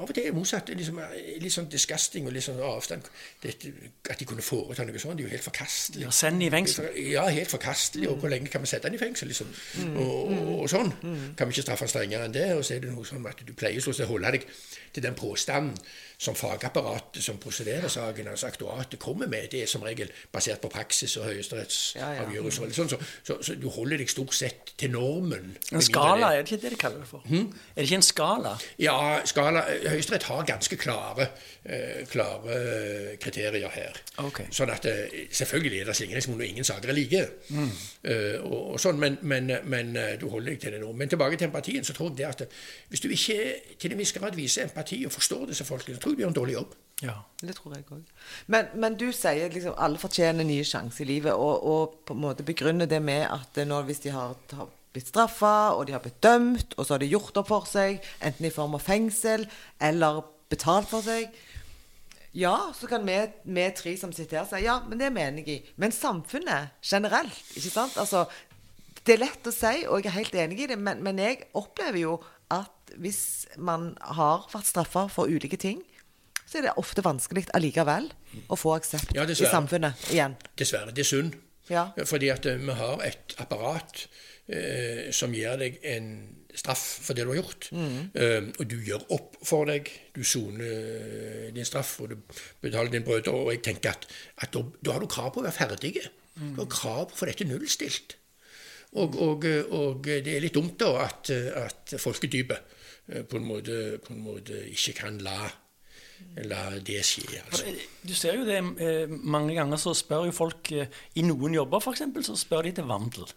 S3: Av og til er det motsatt. er Liksom, eh, litt sånn disgusting og litt sånn avstand. Dette, at de kunne foreta noe sånt, det er jo helt forkastelig.
S2: Ja, send i fengsel.
S3: Ja, helt forkastelig. Og hvor lenge kan vi sette han i fengsel? liksom? Og, og, og sånn. Kan vi ikke straffe han strengere enn det? Og så er det noe sånn at du pleier å holde deg til den påstanden som fagapparatet som prosederer saken, altså aktoratet, kommer med. Det er som regel basert på praksis og
S1: Ja, ja.
S3: høyesterettsavgjørelser. Sånn, så, så, så du holder deg stort sett til normen.
S2: En skala, er det ikke det de kaller det for?
S3: Hmm?
S2: Er det ikke en skala?
S3: Ja, skala, Høyesterett har ganske klare, eh, klare eh, kriterier her.
S2: Okay.
S3: Sånn at eh, Selvfølgelig er det slingringsmonn, og ingen saker er like. Eh, og, og sånn, men, men, men eh, du holder deg til det nå. Men tilbake til empatien, så tror jeg det at hvis du ikke til en viss grad viser empati og forstår disse folkene, så tror jeg du gjør en dårlig jobb.
S2: Ja.
S1: Det tror jeg òg. Men, men du sier liksom alle fortjener nye sjanser i livet, og, og på en måte begrunner det med at eh, nå, hvis de har, har blitt straffa, og de har blitt dømt, og så har de gjort opp for seg, enten i form av fengsel eller betalt for seg Ja, så kan vi, vi tre som sitter her, si ja, men det er vi enig i. Men samfunnet generelt, ikke sant? Altså, det er lett å si, og jeg er helt enig i det, men, men jeg opplever jo at hvis man har vært straffa for ulike ting, så er det ofte vanskelig allikevel å få aksept
S3: Ja,
S1: i samfunnet igjen.
S3: Dessverre. Det er synd.
S1: Ja.
S3: Fordi at eh, vi har et apparat eh, som gir deg en straff for det du har gjort. Eh, og du gjør opp for deg. Du soner eh, din straff, og du betaler din brød. Og jeg tenker at, at da, da har du krav på å være ferdig. Du har krav på å få dette nullstilt. Og, og, og det er litt dumt da at, at folkedypet eh, på en, måte, på en måte ikke kan la, la det skje. Altså.
S2: Du ser jo det eh, mange ganger så spør jo folk eh, i noen jobber f.eks. så spør de til vandel.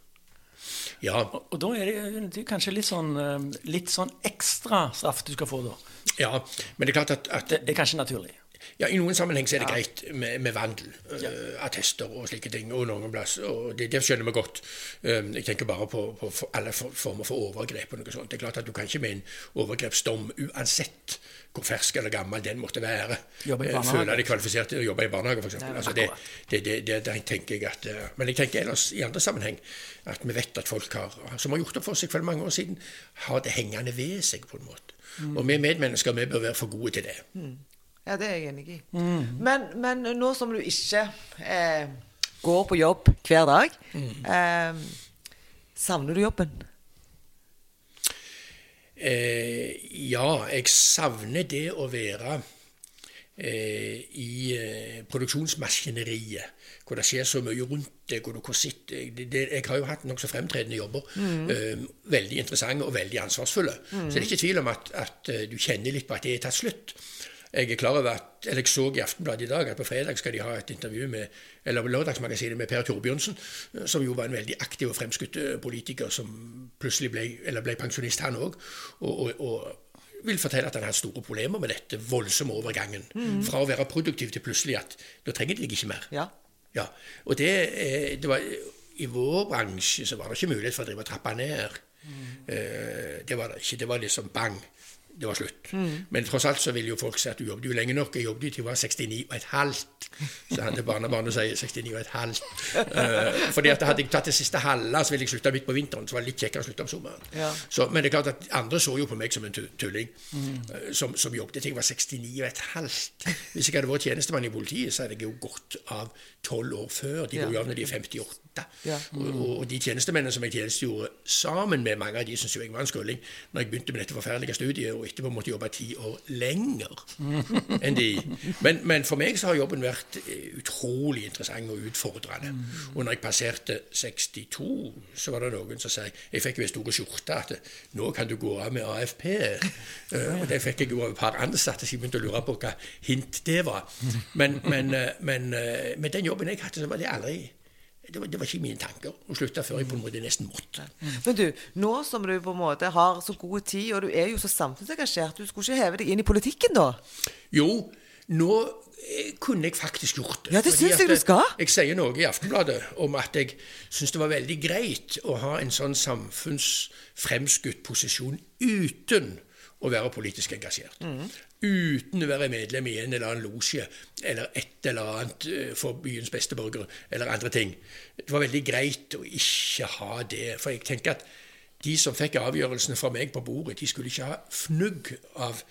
S3: Ja,
S2: Og, og da er det, det er kanskje litt sånn, eh, litt sånn ekstra straff du skal få da.
S3: ja, men det er klart at, at
S2: Det er kanskje naturlig.
S3: Ja, I noen sammenheng så er det ja. greit med, med vandel, ja. uh, attester og slike ting. og noen plass, og det, det skjønner vi godt. Um, jeg tenker bare på, på for alle for, former for overgrep. og noe sånt. Det er klart at Du kan ikke med en overgrepsdom, uansett hvor fersk eller gammel den måtte være, uh, føle de kvalifiserte til å jobbe i barnehage, f.eks. Altså, det, det, det, det, det tenker jeg at, uh, Men jeg tenker ellers i andre sammenheng at vi vet at folk har, som har gjort det for seg for mange år siden, har det hengende ved seg på en måte. Mm. Og vi medmennesker vi bør være for gode til det. Mm.
S1: Ja, det er jeg enig i. Mm. Men, men, nå som du ikke eh, går på jobb hver dag, mm. eh, savner du jobben?
S3: Eh, ja, jeg savner det å være eh, i eh, produksjonsmaskineriet. Hvor det skjer så mye rundt deg. hvor du sitter, det, det, Jeg har jo hatt nokså fremtredende jobber. Mm. Eh, veldig interessante og veldig ansvarsfulle. Mm. Så det er ikke tvil om at, at du kjenner litt på at det er tatt slutt. Jeg er klar over at, eller jeg så i Aftenbladet i dag at på fredag skal de ha et intervju med eller Lørdagsmagasinet med Per Torbjørnsen, som jo var en veldig aktiv og fremskutt eh, politiker som plutselig ble, eller ble pensjonist, han òg. Og, og, og, vil fortelle at han har store problemer med dette voldsomme overgangen. Mm. Fra å være produktiv til plutselig at nå trenger de ikke mer.
S1: Ja.
S3: ja. Og det, eh, det, var I vår bransje så var det ikke mulighet for å drive og trappe ned. Mm. Det var det ikke. Det var liksom bang det var slutt. Mm. Men tross alt så vil jo folk si at du jobbet jo lenge nok. Jeg jobbet til jeg var 69 og et halvt. Så hadde barnebarnet si 69 og et halvt. Uh, fordi at hadde jeg tatt det siste halve, så ville jeg slutta midt på vinteren. Så var det litt kjekkere å slutte om sommeren. Ja. Så, men det er klart at andre så jo på meg som en tulling mm. uh, som, som, jobbet til jeg var 69 og et halvt. Hvis jeg hadde vært tjenestemann i politiet, så hadde jeg jo gått av tolv år før. De går jo av når de er 58. Ja. Mm. Og, og, de tjenestemennene som jeg tjenestegjorde sammen med, mange av de syntes jo jeg var en skulling når jeg begynte med dette forferdelige studiet, og etterpå måtte jobbe ti år lenger enn de. Men, men, for meg så har jobben vært eh, utrolig interessant og utfordrende. Mm. Og når jeg passerte 62, så var det noen som sa Jeg fikk jo en stor skjorte at nå kan du gå av med AFP. Uh, og det fikk jeg jo av et par ansatte, så jeg begynte å lure på hva hint det var. Men, men, eh, men med den jobben jeg hadde, så var det aldri det var, det var, ikke mine tanker å slutte før jeg på en måte nesten måtte.
S1: Men du, nå som du på en måte har så god tid, og du er jo så samfunnsengasjert, du skulle ikke heve deg inn i politikken da?
S3: Jo, nå eh, kunne jeg faktisk gjort det.
S1: Ja, det syns jeg du skal.
S3: Jeg sier noe i Aftenbladet om at jeg syns det var veldig greit å ha en sånn samfunnsfremskutt posisjon uten å være politisk engasjert. Mm. Uten å være medlem i en eller annen losje eller et eller annet eh, for byens beste borgere eller andre ting. Det var veldig greit å ikke ha det. For jeg tenker at de som fikk avgjørelsene fra meg på bordet, de skulle ikke ha fnugg av,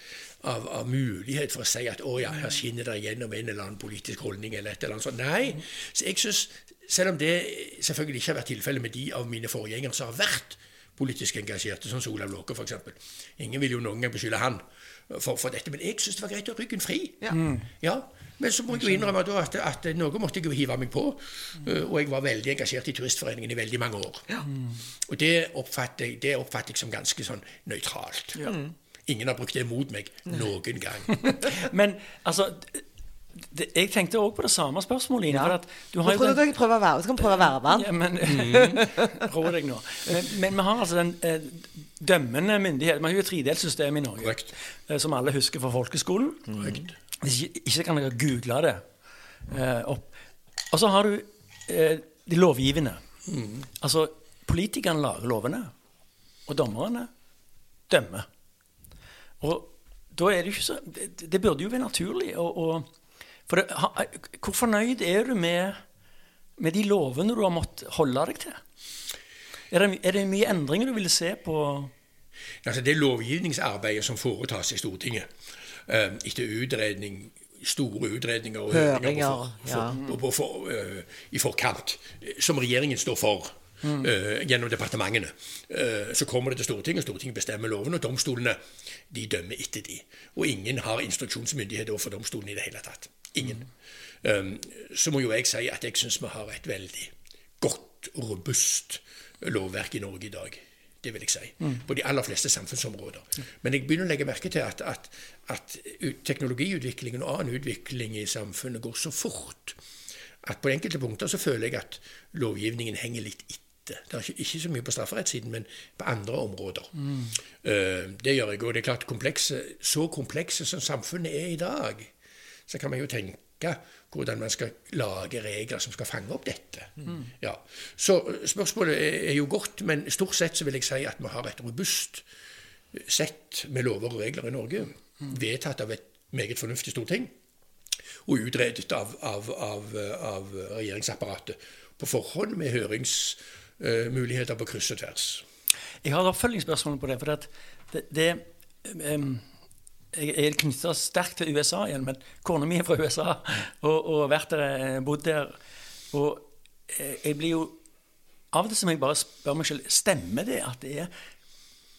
S3: av, av, mulighet for å si at å ja, her skinner det gjennom en eller annen politisk holdning eller et eller annet sånt. Nei. Så jeg synes, selv om det selvfølgelig ikke har vært tilfellet med de av mine forgjengere som har vært politisk engasjerte, som Olav Låke f.eks. Ingen vil jo noen gang beskylde han for, for dette, men jeg syntes det var greit å ha ryggen fri. Ja. Mm. ja. Men så må jeg jo innrømme at, at, noe måtte jeg jo hive meg på. Mm. Og jeg var veldig engasjert i Turistforeningen i veldig mange år. Ja. Og det oppfatter, jeg, det oppfatter jeg som ganske sånn nøytralt. Ja. Ingen har brukt det mot meg noen gang. *laughs*
S2: men altså det, jeg tenkte òg på det samme spørsmålet. Ine,
S1: ja. du har jo den, prøve å være, skal prøve å være med
S2: ja, men, mm, *laughs* deg nå. Men, men, vi har altså den eh, dømmende myndighet. Vi har jo et tredelt system i Norge, eh, som alle husker fra folkeskolen. Korrekt. Hvis ikke, ikke kan dere google det eh, opp. Og så har du eh, de lovgivende. Mm. Altså, politikerne lager lovene, og dommerne dømmer. Og da er det ikke så Det, det burde jo være naturlig å, å for det, Hvor fornøyd er du med, med, de lovene du har måttet holde deg til? Er det, er det mye endringer du vil se på
S3: altså Det lovgivningsarbeidet som foretas i Stortinget uh, etter utredning store utredninger og høringer for, for, for, for, uh, i forkant, som regjeringen står for. Mm. Uh, gjennom departementene. Uh, så kommer det til Stortinget, Stortinget bestemmer loven, og domstolene de dømmer etter de. Og ingen har instruksjonsmyndighet overfor domstolen i det hele tatt. Ingen. Um, så må jo jeg si at jeg syns vi har et veldig godt og robust lovverk i Norge i dag. Det vil jeg si. Mm. På de aller fleste samfunnsområder. Mm. Men jeg begynner å legge merke til at, at, at teknologiutviklingen og annen utvikling i samfunnet går så fort at på enkelte punkter så føler jeg at lovgivningen henger litt etter. Det er ikke, ikke så mye på strafferettssiden, men på andre områder. Mm. Uh, det gjør jeg. Og det er klart komplekse, så komplekse som samfunnet er i dag, så kan man jo tenke hvordan man skal lage regler som skal fange opp dette. Mm. Ja. Så spørsmålet er jo godt, men stort sett så vil jeg si at vi har et robust sett med lover og regler i Norge, mm. vedtatt av et meget fornuftig storting og utredet av, av, av, av regjeringsapparatet på forhånd med høringsmuligheter på kryss og tvers.
S2: Jeg har et oppfølgingsspørsmål på det. for det, det, det um, jeg er knytta sterkt til USA igjen, men kona mi er fra USA og, og vært der, eh, bodd der. Og eh, jeg blir jo Av og til må jeg bare spør meg selv stemmer det at det er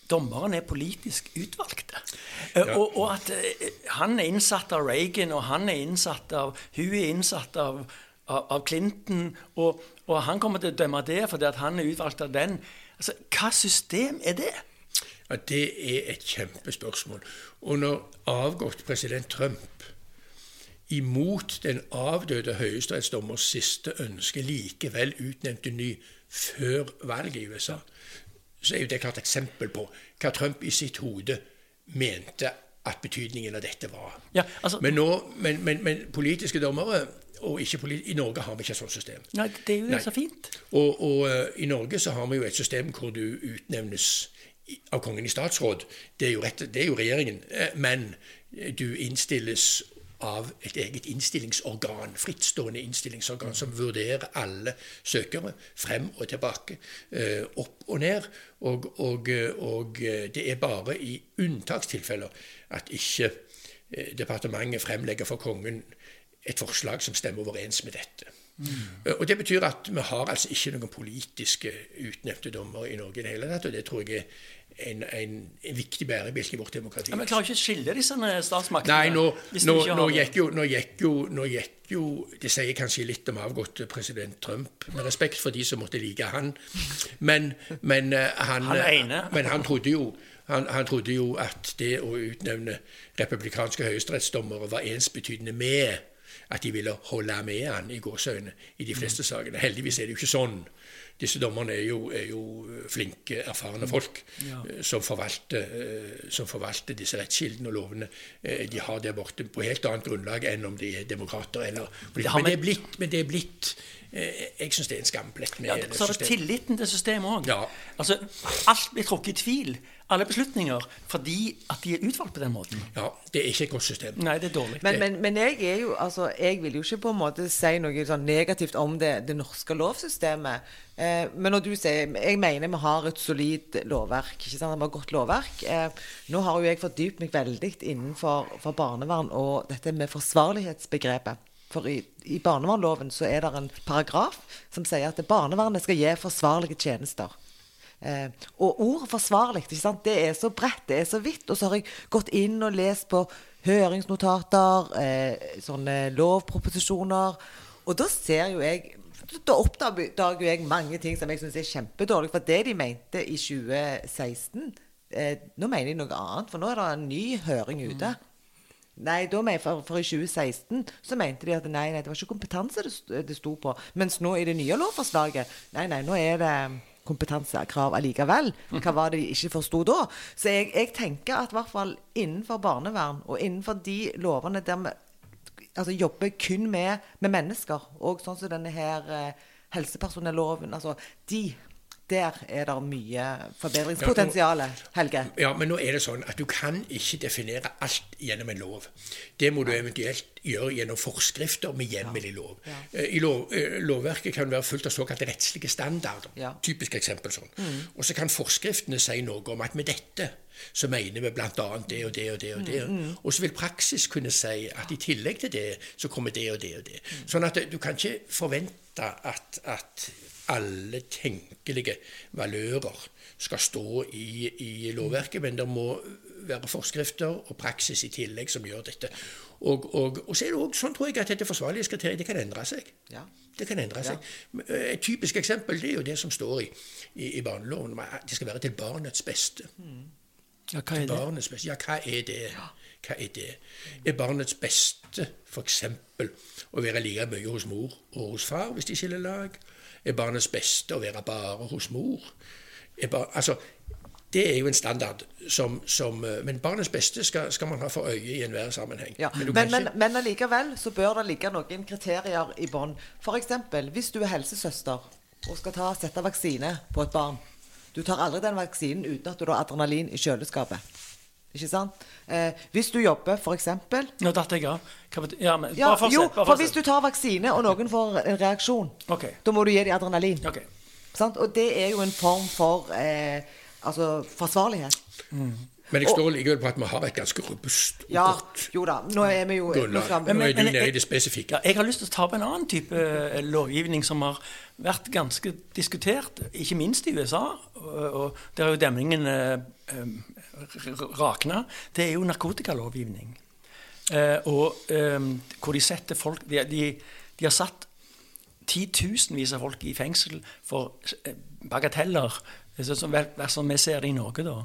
S2: dommerne er politisk utvalgte. Eh, ja. Og, og, at han er innsatt av Reagan, og han er innsatt av Hun er innsatt av, av, av Clinton, og, og, han kommer til å dømme det fordi han er utvalgt av den. Altså, Hva system er det?
S3: Ja, Det er et kjempespørsmål. Og når avgått president Trump imot den avdøde høyesterettsdommers siste ønske likevel utnevnte ny før valget i USA, så er jo det et klart eksempel på hva Trump i sitt hode mente at betydningen av dette var.
S2: Ja, altså,
S3: men, nå, men, men, men, politiske dommere og politi I Norge har vi ikke et sånt system.
S2: Nei, Det er jo Nei. så fint.
S3: Og, og uh, i Norge så har vi jo et system hvor du utnevnes av Kongen i statsråd. Det er jo, rett, det er jo regjeringen. Eh, men du innstilles av et eget innstillingsorgan, frittstående innstillingsorgan, som vurderer alle søkere frem og tilbake, eh, opp og ned. Og, og, og det er bare i unntakstilfeller at ikke eh, departementet fremlegger for kongen et forslag som stemmer overens med dette. Mm. Og Det betyr at vi har altså ikke noen politiske utnevnte dommere i Norge i det hele tatt. og det tror jeg er en, en, en viktig bærebjelke i vårt demokrati.
S2: Ja, men klarer ikke å skille disse statsmaktene?
S3: Nei, nå, nå, nå, gikk jo, nå, gikk jo, nå gikk jo Det sier kanskje litt om avgåtte president Trump, med respekt for de som måtte like han. Men, men, eh, han,
S2: han,
S3: men han trodde jo han, han, trodde jo at det å utnevne republikanske høyesterettsdommere var ensbetydende med at de ville holde med han i gåseøyne i de fleste sakene. Heldigvis er det jo ikke sånn. Disse dommerne er jo, er jo flinke, erfarne folk ja. Eh, som, forvalter, eh, som, forvalter, disse rettskildene og lovene eh, de har der borte på helt annet grunnlag enn om de er demokrater eller Men det er blitt, men det er blitt jeg syns det er en skamplett med
S2: ja, Så er det tilliten til systemet òg.
S3: Ja.
S2: Altså, alt blir trukket i tvil alle beslutninger fordi at de er utvalgt på den måten.
S3: Ja, det er ikke et godt system.
S2: Nei, det er dårlig.
S1: Men, men, men jeg, er jo, altså, jeg vil jo ikke på en måte si noe sånn negativt om det, det norske lovsystemet. Eh, men når du sier Jeg mener vi har et solid lovverk. ikke sant, Vi har godt lovverk. Eh, nå har jo jeg fordypt meg veldig innenfor barnevern og dette med forsvarlighetsbegrepet. For i, i barnevernloven så er det en paragraf som sier at barnevernet skal gi forsvarlige tjenester. Eh, og ordet 'forsvarlig' det er så bredt, det er så vidt. Og så har jeg gått inn og lest på høringsnotater, eh, sånne lovproposisjoner. Og da ser jo jeg Da oppdager jeg mange ting som jeg syns er kjempedårlig. For det de mente i 2016 eh, Nå mener de noe annet, for nå er det en ny høring ute. Mm. Nei, for, for, i 2016 så mente de at nei, nei det var ikke kompetanse det, det sto på. Mens nå i det nye lovforslaget Nei, nei, nå er det kompetansekrav allikevel. Hva var det de ikke forsto da? Så jeg, jeg, tenker at i hvert fall innenfor barnevern og innenfor de lovene der vi altså, jobber kun med, med mennesker, og sånn som denne her eh, helsepersonelloven altså, De der er det mye forbedringspotensial, Helge.
S3: Ja, men nå er det sånn at du kan ikke definere alt gjennom en lov. Det må du eventuelt gjøre gjennom forskrifter med hjemmel i lov. Ja. Eh, I lov, eh, Lovverket kan være fullt av såkalte rettslige standarder. Ja. Typisk eksempel sånn. Mm. Og så kan forskriftene si noe om at med dette så mener vi bl.a. det og det og det. Og det. Mm, mm. Og så vil praksis kunne si at i tillegg til det, så kommer det og det og det. Sånn at du kan ikke forvente at, at alle tenkelige valører skal stå i, i, lovverket, men det må være forskrifter og praksis i tillegg som gjør dette. Og, og, og så er det også sånn, tror jeg, at dette forsvarlighetskriteriet det kan endre seg. Ja. Det kan endre seg. Ja. Et typisk eksempel det er jo det som står i, i, i barneloven. Det skal være til barnets beste.
S2: Mm. Ja, hva er
S3: det? Beste. Ja, hva er det? Hva er det? Er barnets beste f.eks. å være like mye hos mor og hos far hvis de skiller lag? Er barnets beste å være bare hos mor? Bare, altså, det er jo en standard som, som eh, Men barnets beste skal, skal man ha for øye i enhver sammenheng.
S1: Ja.
S3: Men
S1: men,
S3: ikke-
S1: men allikevel så bør det ligge noen kriterier i bånn. F.eks. hvis du er helsesøster og skal ta, sette vaksine på et barn. Du tar aldri den vaksinen uten at du har adrenalin i kjøleskapet. Ikke sant? Eh, hvis du jobber f.eks.
S2: Nå datt jeg av. Ja, men,
S1: Ja,
S2: bare fortsett.
S1: jo, for hvis du tar vaksine, og noen får en reaksjon,
S2: okay.
S1: da må du gi dem adrenalin.
S2: Okay.
S1: Sant? Og det er jo en form for eh, altså forsvarlighet.
S3: Men jeg står likevel på at vi har et ganske robust og
S1: Ja,
S3: godt
S1: jo da. Nå er vi jo
S3: grunnlag. Nå er
S2: Men-
S3: du
S2: men-
S3: nede i det spesifikke.
S2: Ja, jeg har lyst til å ta opp en annen type eh, lovgivning som har vært ganske diskutert, ikke minst i USA. Og, og der er jo demningen eh, eh, rakna. Det er jo narkotikalovgivning. Eh, og eh, hvor de setter folk De, de, de har satt titusenvis av folk i fengsel for eh, bagateller, eh, sånn som, som vi ser det i Norge, da.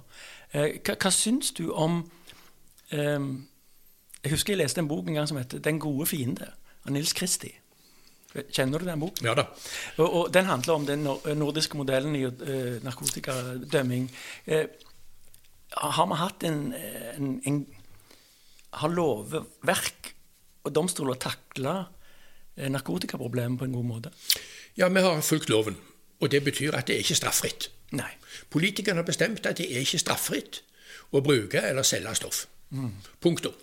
S2: Eh, hva, hva syns du om eh, Jeg husker jeg leste en bok en gang som heter 'Den gode fiende' av Nils Kristi. Kjenner du den boken?
S3: Ja da.
S2: Og, og Den handler om den nordiske modellen i uh, narkotikadømming. Eh, har vi hatt en, en, en Har lovverk og domstoler takla eh, narkotikaproblemet på en god måte?
S3: Ja, vi har fulgt loven. Og det betyr at det er ikke straffritt.
S2: Nei.
S3: Politikerne har bestemt at det er ikke straffritt å bruke eller selge stoff. Punktum.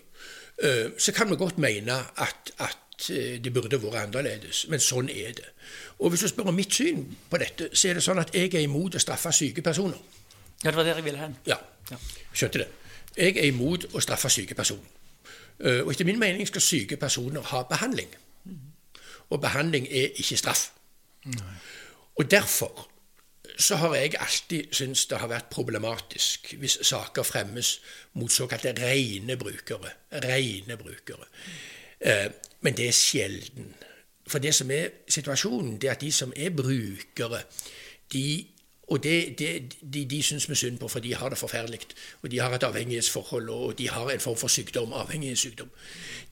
S3: Eh, Så kan vi godt mene at, at eh, det burde vært annerledes, men sånn er det. Og hvis du spør om mitt syn på dette, så er det sånn at jeg er imot å straffe syke personer.
S2: Ja, det var der jeg ville hen.
S3: Ja. Skjønte det. Jeg er imot å straffe syke personer. Eh, Og etter min mening skal syke personer ha behandling. Og behandling er ikke straff. Og derfor så har jeg alltid syntes det har vært problematisk hvis saker fremmes mot såkalte rene brukere. Rene brukere. Eh, Men det er sjelden. For det som er situasjonen, det er at de som er brukere, de og det, det, de, de syns vi synd på, for de har det forferdelig. Og de har et avhengighetsforhold, og de har en form for sykdom, avhengighetssykdom.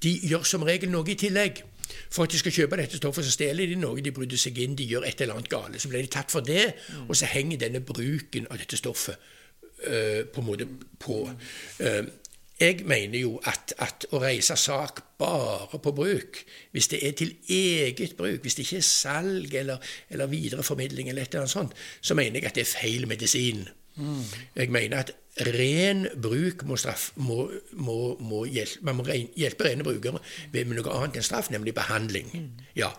S3: De gjør som regel noe i tillegg. For at de skal kjøpe dette stoffet, så stjeler de noe, de bryter seg inn, de gjør et eller annet gale. Så blir de tatt for det, og så henger denne bruken av dette stoffet øh, på en måte på. Eh, jeg mener jo at, at å reise sak bare på bruk, hvis det er til eget bruk, hvis det ikke er salg eller, eller videreformidling eller et eller annet sånt, så mener jeg at det er feil medisin. Jeg mener at ren bruk må straff, må, må, må hjelpe, man må hjelpe rene brukere ved noe annet enn straff, nemlig behandling. Ja.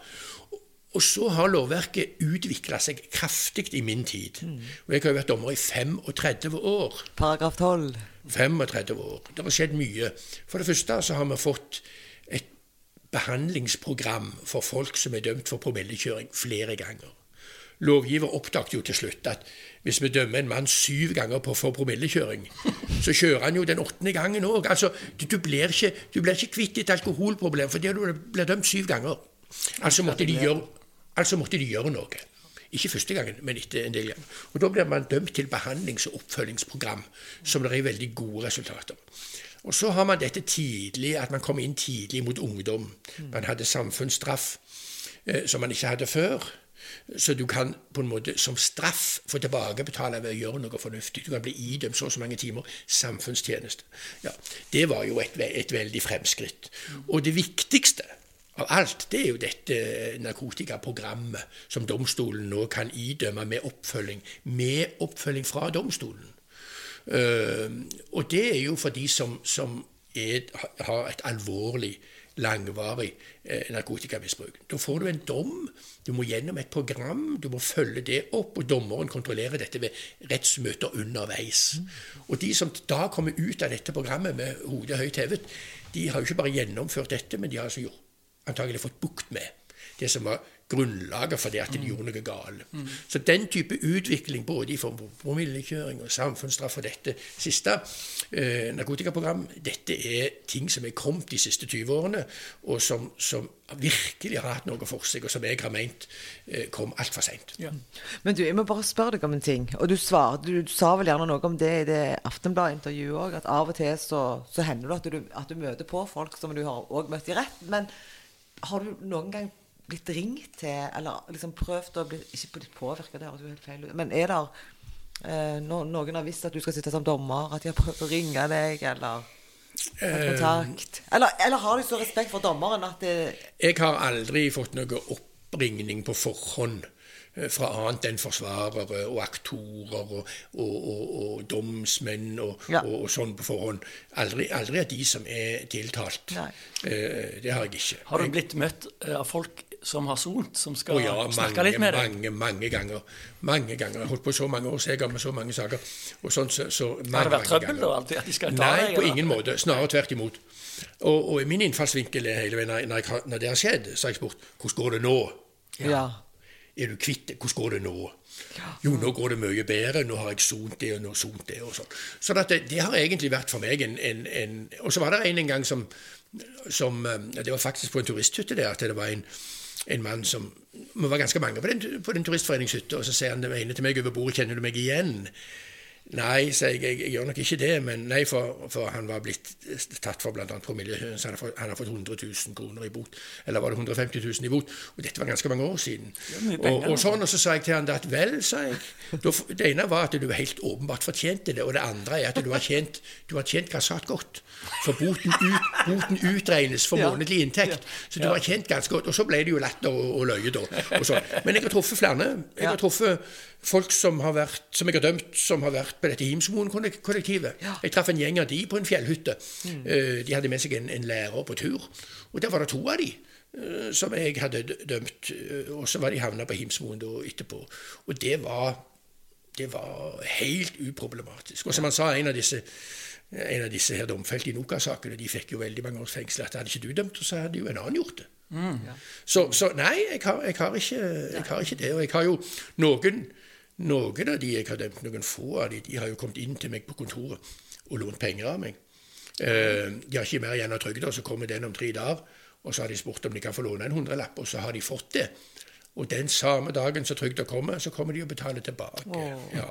S3: Og så har lovverket utvikla seg kraftig i min tid. Og jeg har vært dommer i 35 år.
S1: Paragraf 12.
S3: 35 år. Det har skjedd mye. For det første så har vi fått et behandlingsprogram for folk som er dømt for promillekjøring flere ganger. Lovgiver oppdaget jo til slutt at hvis vi dømmer en mann syv ganger på for promillekjøring, så kjører han jo den åttende gangen òg. Altså, du, du, blir ikke, du blir ikke kvitt et alkoholproblem fordi du blir dømt syv ganger. Altså måtte de gjøre, altså måtte de gjøre noe. Ikke første gangen, men etter en del ganger. Og Da blir man dømt til behandlings- og oppfølgingsprogram, som det er veldig gode resultater. Og så har man dette tidlig, at man kom inn tidlig mot ungdom. Man hadde samfunnsstraff eh, som man ikke hadde før. Så du kan på en måte som straff få tilbakebetale ved å gjøre noe fornuftig. Du kan bli idømt så og så mange timer samfunnstjeneste. Ja, det var jo et, et veldig fremskritt. Og det viktigste av alt, det er jo dette narkotikaprogrammet som domstolen nå kan idømme med oppfølging. Med oppfølging fra domstolen. Eh, og det er jo for de som, som er, har et alvorlig, langvarig eh, narkotikamisbruk. Da får du en dom. Du må gjennom et program, du må følge det opp, og dommeren kontrollerer dette ved rettsmøter underveis. Og de som da kommer ut av dette programmet med hodet høyt hevet, de har jo ikke bare gjennomført dette, men de har altså gjort, antagelig fått bukt med det som var grunnlaget for det at de gjorde noe galt. Så den type utvikling, både i form av promillekjøring og samfunnsstraff og dette siste eh, narkotikaprogram, dette er ting som er kommet de siste 20 årene, og som, som virkelig har hatt noe for seg, og som jeg har ment eh, kom altfor seint.
S2: Ja.
S1: Men du, jeg må bare spørre deg om en ting. Og du, svar, du, du sa vel gjerne noe om det i det Aftenblad-intervjuet òg, at av og til så, så hender det at du, at du møter på folk som du har òg møtt i retten. Men har du noen gang blitt ringt til, eller liksom prøvd å bli Ikke blitt påvirka, det høres jo helt feil ut, men er det eh, noen har visst at du skal sitte som dommer, at de har prøvd å ringe deg, eller tatt kontakt? Eller, eller har de så respekt for dommeren at det
S3: Jeg har aldri fått noe oppringning på forhånd eh, fra annet enn forsvarere og aktorer og, og, og, og domsmenn og,
S1: Ja.
S3: og, og sånn på forhånd. Aldri, aldri av de som er tiltalt.
S1: Nei.
S3: Eh, det har jeg ikke.
S2: Har du blitt møtt eh, av folk som har sont, som skal
S3: ja,
S2: snakke
S3: mange,
S2: litt med deg?
S3: mange, mange ganger. Mange ganger. Jeg har holdt på så mange år, så jeg har med så mange saker. Og sånn, så, så mange,
S2: Har det vært trøbbel da? alltid, At de skal ta
S3: Nei,
S2: deg?
S3: på ingen måte. Snarere tvert imot. Og, og min innfallsvinkel er hele veien når, jeg når det har skjedd, så har jeg spurt hvordan går det nå?
S1: Ja.
S3: Er du kvitt det? Hvordan går det nå? Jo, nå går det mye bedre. Nå har jeg sont det, og nå sont det, og sånn. Så det, det har egentlig vært for meg en, en, en Og så var det en en gang som, som eh, Det var faktisk på en turisthytte der at det var en, en mann som Vi var ganske mange på den, på den turistforeningshytta, og så sier han det ene til meg over bordet 'Kjenner du meg igjen?' Nei, sier jeg, jeg, jeg gjør nok ikke det, men nei, for, for han var blitt tatt for bl.a. promille, så han har, fått, han har fått 100 000 kroner i bot. Eller var det 150 000 i bot? Og dette var ganske mange år siden.
S2: penger,
S3: og, og sånn, og så sa jeg til han at vel, sa jeg. Det ene var at du helt åpenbart fortjente det, og det andre er at du har tjent, du har tjent grassat godt. For boten, ut, boten utregnes for månedlig inntekt. Så du har tjent ganske godt. Og så ble det jo latter og, og løye, da. Og. Men jeg har truffet flere. Jeg har truffet folk som, har vært, som jeg har dømt, som har vært på dette Himsmoen-kollektivet. Jeg traff en gjeng av de på en fjellhytte. Mm. De hadde med seg en, en lærer på tur. Og der var det to av de eh, som jeg hadde dømt. eh, Og så var de havna på Himsmoen da etterpå. Og det var det var helt uproblematisk. Og som han sa, en av disse en av disse her domfelte i Noka-sakene de fikk jo veldig mange års fengsel. at Hadde ikke du dømt, så hadde jo en annen gjort det. Så, så nei, jeg har, jeg, har ikke, jeg har ikke det. Og jeg har jo noen noen av de jeg har nevnt, noen få av de, de har jo kommet inn til meg på kontoret og lånt penger av meg. Eh, de har ikke mer igjen av trygda, så kommer den om tre dager. Og så har de spurt om de kan få låne en hundrelapp, og så har de fått det. Og den samme dagen som trygda kommer, så kommer de og betaler tilbake. Ja.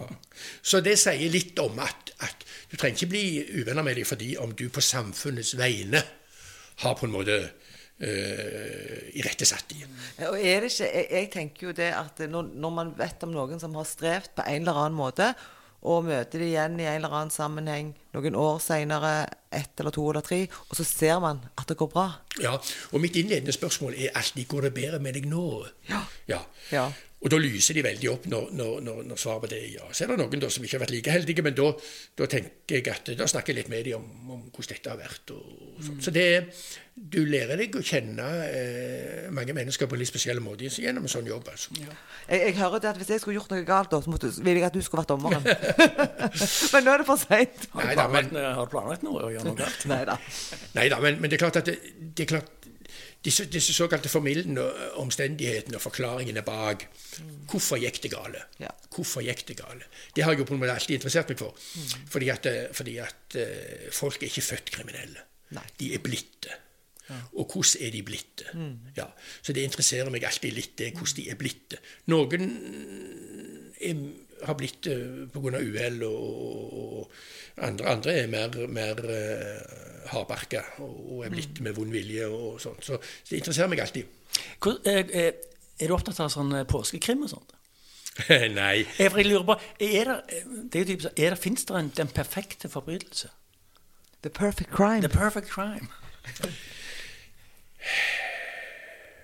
S3: Så det sier litt om at, at du trenger ikke bli uvenner med dem fordi om du på samfunnets vegne har på en måte uh, irettesatt i.
S1: Og er det ikke, jeg, jeg tenker jo det at når, når man vet om noen som har strevd på en eller annen måte, og møter de igjen i en eller annen sammenheng noen år senere, ett eller to eller tre, og så ser man at det går bra.
S3: Ja, og mitt innledende spørsmål er alltid går det bedre med deg nå?
S1: Ja.
S3: ja.
S1: Ja.
S3: Og da lyser de veldig opp når, når, når, når svaret på det er ja. Så er det noen da som ikke har vært like heldige, men da, da tenker jeg at da snakker jeg litt med dem om, om hvordan dette har vært. Og sånn. Så det du lærer deg å kjenne eh, mange mennesker på en litt spesiell måte gjennom en sånn jobb. altså.
S1: Jeg, jeg hører det at Hvis jeg skulle gjort noe galt, da, så måtte, ville jeg at du skulle vært dommeren. *laughs* men nå er det for seint.
S2: Har du planlagt, noe å gjøre noe galt?
S1: Nei da,
S3: men, men det er klart at det, det er klart, disse, disse såkalte formildende omstendighetene og forklaringene bak Hvorfor gikk det gale?
S1: Ja.
S3: Hvorfor gikk det gale? Det har jeg jo på en måte alltid interessert meg for. Fordi at, eh, fordi at eh, folk er ikke født kriminelle.
S1: Nei.
S3: De er blitt det. Og hvordan er de blitt det? Ja. Så det interesserer meg alltid litt, det, hvordan de er blitt det. Noen er, har blitt uh, pga. uhell, og, og andre, andre er mer, mer uh, hardbarka og er blitt med vond vilje og sånn. Så det interesserer meg alltid.
S2: Hvor, er, er, er du opptatt av sånn eh, påskekrim og sånt? *laughs*
S3: Nei.
S2: Jeg, jeg lurer på, er det, det er typisk, er det, Fins det en, den perfekte forbrytelse?
S1: The perfect crime.
S2: The perfect crime?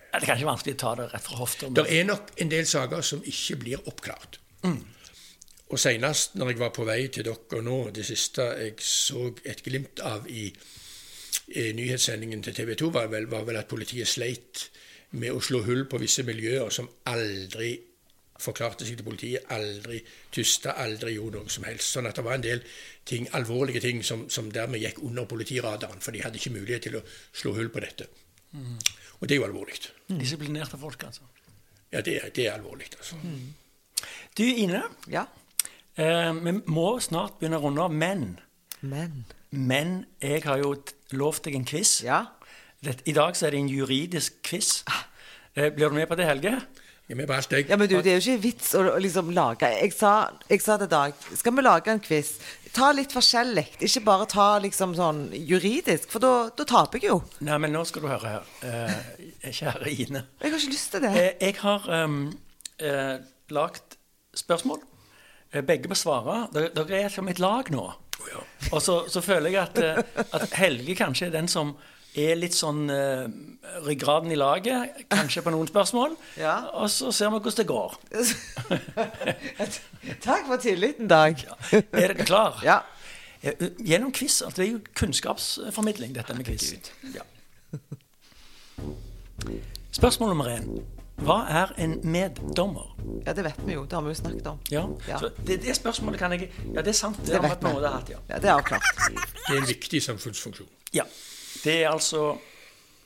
S2: Det er kanskje vanskelig å ta det rett fra hofta.
S3: Det er nok en del saker som ikke blir oppklart. Og senest når jeg var på vei til dere nå, det siste jeg så et glimt av i, i nyhetssendingen til TV 2, var vel, var vel at politiet sleit med å slå hull på visse miljøer som aldri forklarte seg til politiet, aldri tysta, aldri gjorde noe som helst. Sånn at det var en del ting, alvorlige ting som, som dermed gikk under politiradaren, for de hadde ikke mulighet til å slå hull på dette. Og det er jo alvorlig.
S2: Disiplinerte folk, altså.
S3: Ja, det, det er alvorlig, altså.
S2: Du, Ine.
S1: Ja.
S2: Eh, vi må snart begynne å runde av, men
S1: Men
S2: Men jeg har jo lovt deg en quiz.
S1: Ja.
S2: Det, I dag så er det en juridisk quiz. Eh, blir du med på det, Helge?
S3: Jeg er med på alt, jeg.
S1: Ja, men du, det er jo ikke vits å liksom lage Jeg sa, jeg sa til Dag Skal vi lage en quiz? Ta litt forskjellig. Ikke bare ta liksom sånn juridisk, for da, da taper jeg jo.
S2: Nei, men nå skal du høre her. Eh, kjære Ine.
S1: Jeg har ikke lyst til det.
S2: Eh, jeg har um, eh, lagt spørsmål begge må svare. Dere, er som et lag nå.
S3: Oh, ja. *laughs*
S2: Og så, så føler jeg at, eh, at Helge kanskje er den som er litt sånn uh, ryggraden i laget, kanskje på noen spørsmål. *laughs*
S1: Ja.
S2: Og så ser vi hvordan det går. *laughs*
S1: Takk for tilliten, Dag.
S2: Er dere klar?
S1: Ja.
S2: Eh, Gjennom quiz. altså, Det er jo kunnskapsformidling, dette med quiz. Ja. Spørsmål nummer én. Hva er en meddommer?
S1: ja, det vet vi jo. Det har vi jo snakket om.
S2: Ja,
S1: Ja.
S2: Så det, det spørsmålet kan jeg Ja, det er sant. Det,
S1: Det vet vi.
S2: Det, hatt, ja.
S1: Ja, Det er avklart.
S3: Det er en viktig samfunnsfunksjon.
S2: ja. Det er altså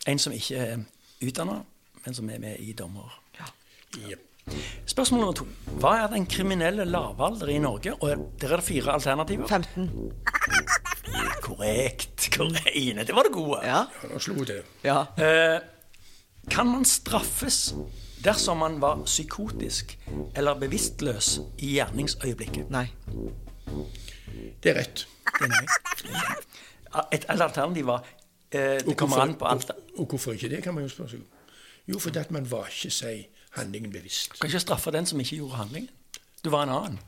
S2: en som ikke er utdanna, men som er med i dommer.
S3: Jep.
S2: Spørsmål nummer to. Hva er den kriminelle lavalder i Norge? Og der er det fire alternativer.
S1: 15.
S2: Korrekt. Korrekt. Det var det gode.
S1: Ja.
S3: Ja, nå slo det.
S1: ja.
S2: Eh, kan man straffes dersom man var psykotisk eller bevisstløs i gjerningsøyeblikket?
S1: Nei.
S3: Det er rett.
S2: Det er nei. Et alternativ var eh, Det kommer an på alt.
S3: Og, og hvorfor ikke det, kan man jo spørre seg om. Jo, fordi at man var ikke seg handlingen bevisst.
S2: Kan ikke straffe den som ikke gjorde handlingen. Du var en annen.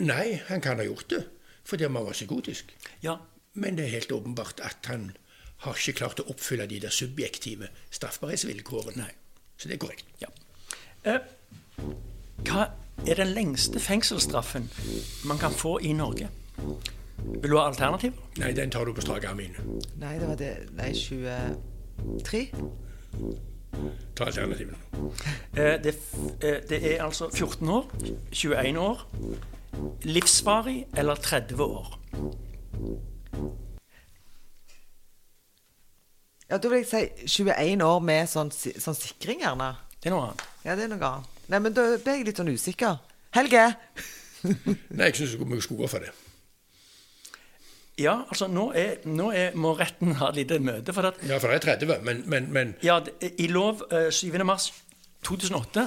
S3: Nei, han kan ha gjort det fordi man var psykotisk.
S2: Ja.
S3: Men det er helt åpenbart at han har ikke klart å oppfylle de der subjektive straffbarhetsvilkårene.
S2: Nei.
S3: Så det er korrekt.
S2: ja. Eh, hva er den lengste fengselsstraffen man kan få i Norge? Vil du ha alternativ?
S3: Nei, den tar du på strak arm inn.
S1: Nei, det var det Nei, 23?
S3: Ta alternativene.
S2: Eh, det, f- eh, det er altså 14 år, 21 år, livsvarig eller 30 år.
S1: Ja, Da vil jeg si 21 år med sånn, sånn sikring, gjerne.
S2: Det er noe annet.
S1: Ja, det er noe annet. Nei, men da ble jeg litt sånn usikker. Helge! *laughs*
S3: Nei, jeg syns vi skulle gå for det.
S2: Ja, altså nå, er, nå er, må retten ha et lite møte. For at,
S3: Ja, for det er 30, men, men, men
S2: ja, I lov eh, 7. mars 2008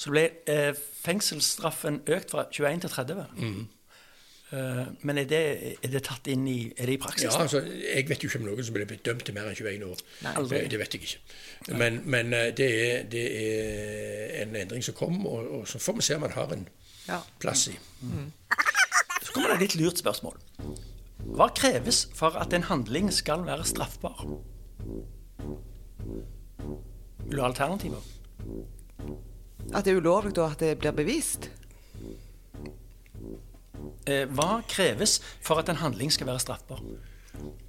S2: så ble eh, fengselsstraffen økt fra 21 til 30. Eh, men er det, er det tatt inn i Er det i praksis?
S3: Ja, altså, Jeg vet jo ikke om noen som ble dømt til mer enn 21 år.
S2: Nei,
S3: det, det vet jeg ikke. Men, men eh, det, er, det er en endring som kom, og, og så får vi se om man har en
S1: Ja.
S3: plass i.
S2: Så kommer det et litt lurt spørsmål. Hva kreves for at en handling skal være straffbar? Vil du ha alternativer?
S1: At det er ulovlig da at det blir bevist?
S2: Eh, hva kreves for at en handling skal være straffbar?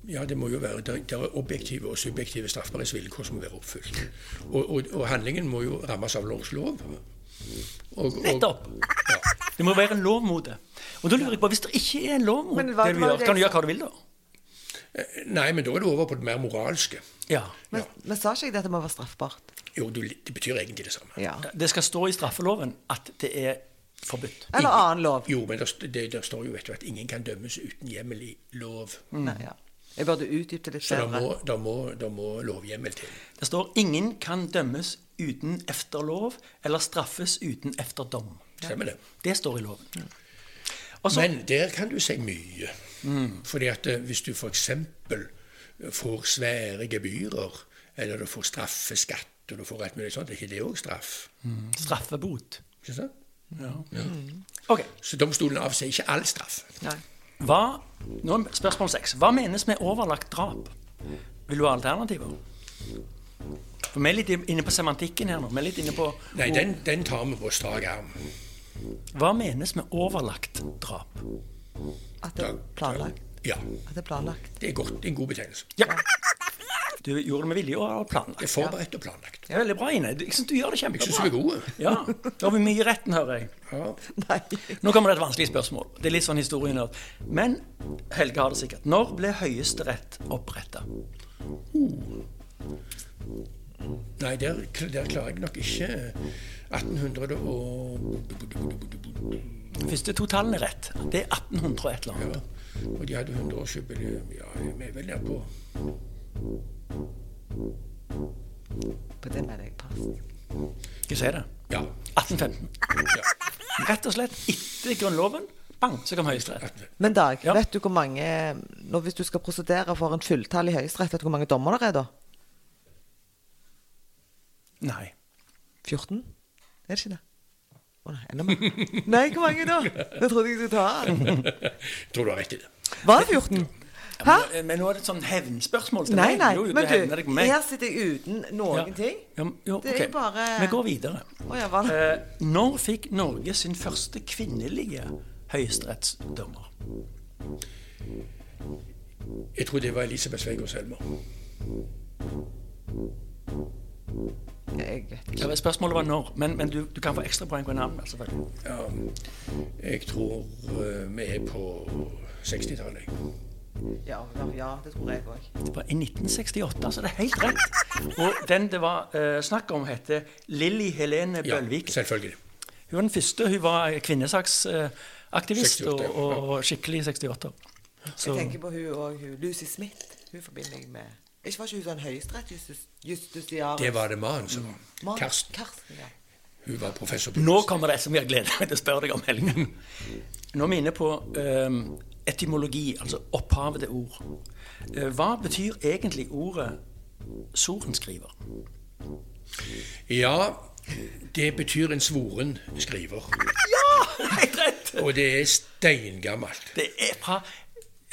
S3: Ja, det må jo være, det er objektive og subjektive straffbarhetsvilkår som må være oppfylt. Og, og, og handlingen må jo rammes av lovs lov. Og, og,
S2: Nettopp!
S3: Ja.
S2: Det må være en lov mot det. Og da lurer jeg på, hvis det ikke er en lov mot
S1: Men
S2: det du gjør,
S1: det
S2: kan du gjøre hva du vil da?
S3: Nei, men da er det over på det mer moralske.
S2: Ja.
S1: Men, men sa ikke jeg det at det må være straffbart?
S3: Jo, det betyr egentlig det samme.
S1: Ja.
S2: Det skal stå i straffeloven at det er forbudt.
S1: Eller annen lov?
S3: Jo, men det, det, det står jo vet du, at ingen kan dømmes uten hjemmel i lov.
S1: Nei, ja. Jeg burde utdype det litt
S3: Så da må, må, må lovhjemmel til.
S2: Det står 'ingen kan dømmes uten efter lov eller straffes uten efter dom'.
S3: Stemmer det?
S2: Det står i loven. Også,
S3: Men der kan du si mye. Fordi at eh, hvis du f.eks. får svære gebyrer, eller du får straffeskatt, og du får alt mulig sånt, er ikke det òg straff?
S2: straffebot.
S3: Ikke sant?
S2: Ja. Okay.
S3: Så domstolen avsier ikke all straff.
S1: Nei.
S2: Hva, nå Spørsmål seks. Hva menes med overlagt drap? Vil du ha alternativer? For Vi er litt inne på semantikken her nå. Vi er litt inne på
S3: Nei, den, den tar vi på strak arm.
S2: Hva menes med overlagt drap?
S1: At det er planlagt.
S3: Ja,
S1: At det er planlagt.
S3: det er godt. Det er en god betegnelse.
S2: Ja. Du gjorde det med vilje og har
S3: Jeg er
S2: planlagt.
S3: forberedt og planlagt.
S2: Det er veldig bra, Ine. Jeg synes du gjør det kjempebra.
S3: Jeg syns vi er gode.
S2: Ja, Da har vi mye i retten, hører jeg.
S3: Ja.
S1: Nei.
S2: Nå kommer det et vanskelig spørsmål. Det er litt sånn historienerd. Men Helge har det sikkert. Når ble Høyesterett oppretta?
S3: Nei, der, der klarer jeg nok ikke 1800 og
S2: Første to tallene er rett. Det er 1800 og et eller annet. ja.
S3: Og de hadde 100-årsjubileum. Ja, vi er vel der på
S1: På det hadde jeg passet.
S2: Skal jeg si det?
S3: Ja.
S2: 1815.
S3: ja.
S2: Rett og slett etter Grunnloven. Bang, så kom Høyesterett.
S3: 18.
S1: Men Dag,
S2: Ja.
S1: vet du hvor mange nå Hvis du skal prosedere for en fulltall i Høyesterett, vet du hvor mange dommer det er da?
S2: Nei.
S1: 14? Er det ikke det? Å nei, enda mer. Nei, hvor mange da? Jeg trodde jeg skulle ta den.
S3: Tror du har rett i det.
S1: Var det 14? Hæ?
S2: Men, men nå er det et sånn hevnspørsmål til
S1: Nei,
S2: meg.
S1: nei.
S2: Jo,
S1: Men
S2: deg
S1: du,
S2: meg.
S1: her sitter jeg uten noen
S2: Ja.
S1: ting.
S2: Ja, jo,
S1: Det er bare-
S2: Vi går videre.
S1: Oh, ja.
S2: Eh, når fikk Norge sin første kvinnelige høyesterettsdommer?
S3: Jeg tror det var Elisabeth Sveigaard Selmer.
S1: Jeg vet ikke.
S2: Ja, spørsmålet var når, men, men du, du kan få ekstrapoeng på navnet. selvfølgelig.
S3: Ja, jeg tror uh, vi er på 60-tallet.
S1: Ja, ja, det tror jeg òg.
S2: Det var i 1968, så det er helt rett. Og den det var uh, snakk om, heter Lilly Helene Bølvik.
S3: Ja, selvfølgelig.
S2: Hun var den første. Hun var kvinnesaksaktivist
S3: uh,
S2: og, og, og skikkelig 68. Så,
S1: Jeg tenker på hun og Lucy Smith. Hun forbinder jeg med Ikke var ikke hun sånn høyesterett-justitiarius?
S3: Det var det mannen som var.
S1: Man-
S3: Karsten.
S1: Karsten, ja.
S3: Hun var professor
S2: nå kommer det som jeg gleder meg til å spørre deg om, Helgen. Nå er vi inne på eh, etymologi, altså opphavet til ord. Eh, hva betyr egentlig ordet sorenskriver?
S3: Ja, det betyr en svoren skriver.
S2: Helt rett!
S3: Og det er steingammelt.
S2: Det er fra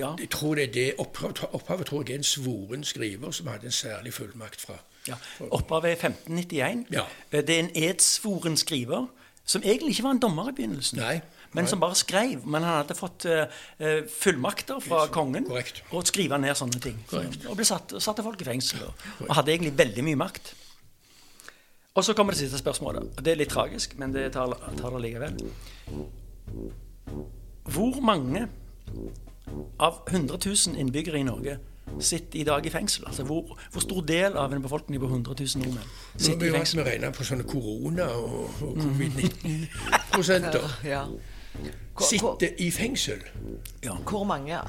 S2: Ja.
S3: Jeg tror det er det opphavet, opphavet tror jeg er en svoren skriver som hadde en særlig fullmakt fra.
S2: Ja, Opphavet er 1591.
S3: Ja.
S2: Eh, Det er en edsvoren skriver, som egentlig ikke var en dommer i begynnelsen.
S3: Nei,
S2: Men som bare skrev. Men han hadde fått eh, fullmakter fra kongen
S3: korrekt.
S2: og skrive ned sånne ting.
S3: Korrekt.
S2: Og ble satt, satte folk i fengsel. Og, og hadde egentlig veldig mye makt. Og så kommer det siste spørsmålet. og Det er litt tragisk, men det tar, tar det likevel. Hvor mange av 100 000 innbyggere i Norge sitter i dag i fengsel? Altså hvor, hvor stor del av en befolkning på 100 000 nordmenn sitter i
S3: fengsel? Nå
S2: fengsel?
S3: vi å regne på sånne korona- og, og covid-19-prosenter. *laughs*
S1: ja. Hvor, hvor,
S3: Sitte i fengsel.
S2: Ja.
S1: hvor mange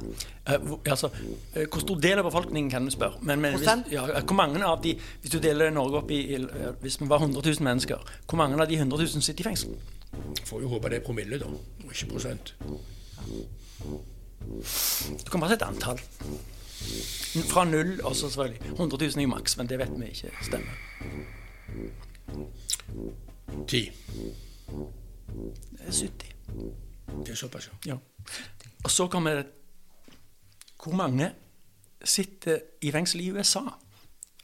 S2: Eh, hvor, altså, eh, hvor stor del av befolkningen kan du spørre? Men, men hvis, ja, hvor mange av de, Hvis du deler Norge opp i, i eh, Hvis vi var 100 000 mennesker, hvor mange av de 100 000 sitter i fengsel?
S3: Får jo håpe det er promille, da, og ikke prosent.
S2: Du kan bare si et antall. Fra null og så selvfølgelig 100 000 er jo maks, men det vet vi ikke stemmer.
S3: Ti.
S2: Det er 70.
S3: Det er såpass, ja.
S2: Ja. Og så kommer det Hvor mange sitter i fengsel i USA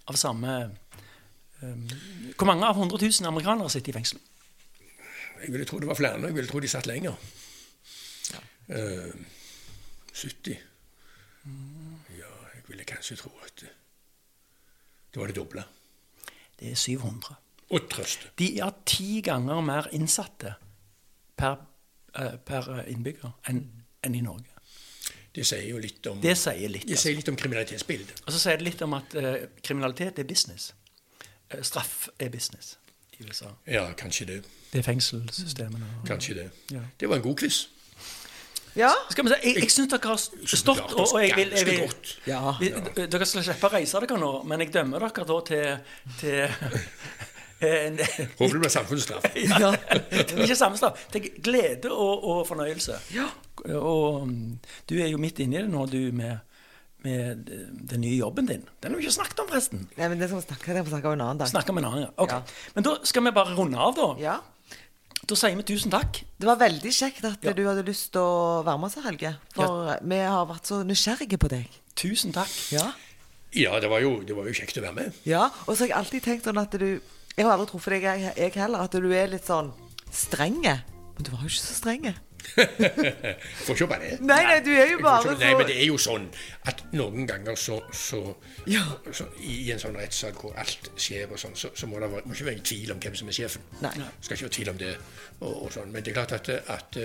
S2: av samme um, Hvor mange av 100 000 amerikanere sitter i fengsel?
S3: Jeg ville tro det var flere. Jeg ville tro de satt lenger. Eh, 70. Ja, jeg ville kanskje tro at det, det var det doble.
S2: Det er 700.
S3: Og trøste.
S2: De er ti ganger mer innsatte per, eh, per innbygger enn enn i Norge.
S3: Det sier jo litt om,
S2: Det sier litt.
S3: det
S2: Altså.
S3: sier litt om kriminalitetsbildet.
S2: Og så sier det litt om at uh, kriminalitet er business. Uh, straff er business i USA.
S3: Ja, kanskje det.
S2: Det er fengselssystemene. og-
S3: Kanskje det.
S2: Ja.
S3: Det var en god quiz.
S1: Ja.
S2: Skal vi se, Jeg, jeg syns dere har stått, og, og jeg vil, jeg vil
S3: jeg vil
S1: Ja.
S2: vi- Dere skal slippe å reise dere nå, men jeg dømmer dere da til, til *laughs*
S3: Håper det blir samfunnsstraff. *laughs*
S2: ja, Ikke samme straff. Til glede og, og fornøyelse. Og um, du er jo midt inni det nå, du, med, med den nye jobben din. Den har vi ikke snakket om, forresten.
S1: Nei, men det skal vi snakke, det får vi snakke om en annen dag.
S2: Snakke om en annen gang. Ok.
S1: Ja.
S2: Men da skal vi bare runde av, da.
S1: Ja.
S2: Da sier vi tusen takk.
S1: Det var veldig kjekt at
S2: Ja.
S1: du hadde lyst til å være med oss Helge. For vi har vært så nysgjerrige på deg.
S2: Tusen takk.
S1: Ja.
S3: Ja, det var, jo, det var jo kjekt å være med.
S1: ja. Og så har jeg alltid tenkt sånn at du Jeg har aldri truffet deg, jeg, jeg heller, at du er litt sånn strenge. Men du var jo ikke så strenge. *laughs*
S3: Får ikke bare det.
S1: Nei, nei, du er jo bare så
S3: Nei, men det er jo sånn at noen ganger så, så,
S1: Ja.
S3: så I en sånn rettssak hvor alt skjer og sånn, så, så må det være, må ikke være tvil om hvem som er sjefen.
S1: Nei.
S3: Skal ikke være tvil om det. Og, og sånn. Men det er klart at, at,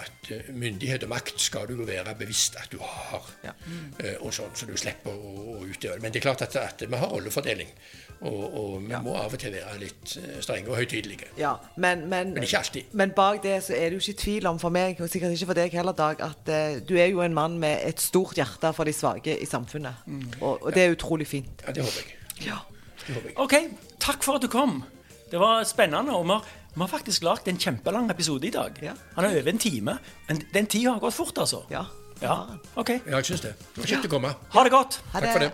S3: at myndighet og makt skal du jo være bevisst at du har.
S1: Ja.
S3: mm. Og sånn, så du slipper å, å utøve det. Men det er klart at, at vi har rollefordeling. Og, og vi må av og til være litt eh, strenge og høytidelige.
S1: Ja, men, men,
S3: Men ikke alltid.
S1: men bak det så er det jo ikke tvil om for meg, og sikkert ikke for deg heller, Dag, at uh, du er jo en mann med et stort hjerte for de svake i samfunnet. Og, og det er utrolig fint.
S3: Ja, det håper jeg.
S1: Ja.
S3: Det håper jeg.
S2: Ok, takk for at du kom. Det var spennende. og vi har, vi har faktisk lagd en kjempelang episode i dag.
S1: Ja.
S2: Han er over en time. Men den tida har gått fort, altså.
S1: Ja.
S2: Ja, ok.
S3: Ja, jeg syns det. Det var kjekt å komme.
S2: Ha det godt.
S1: Ha
S3: Takk for det.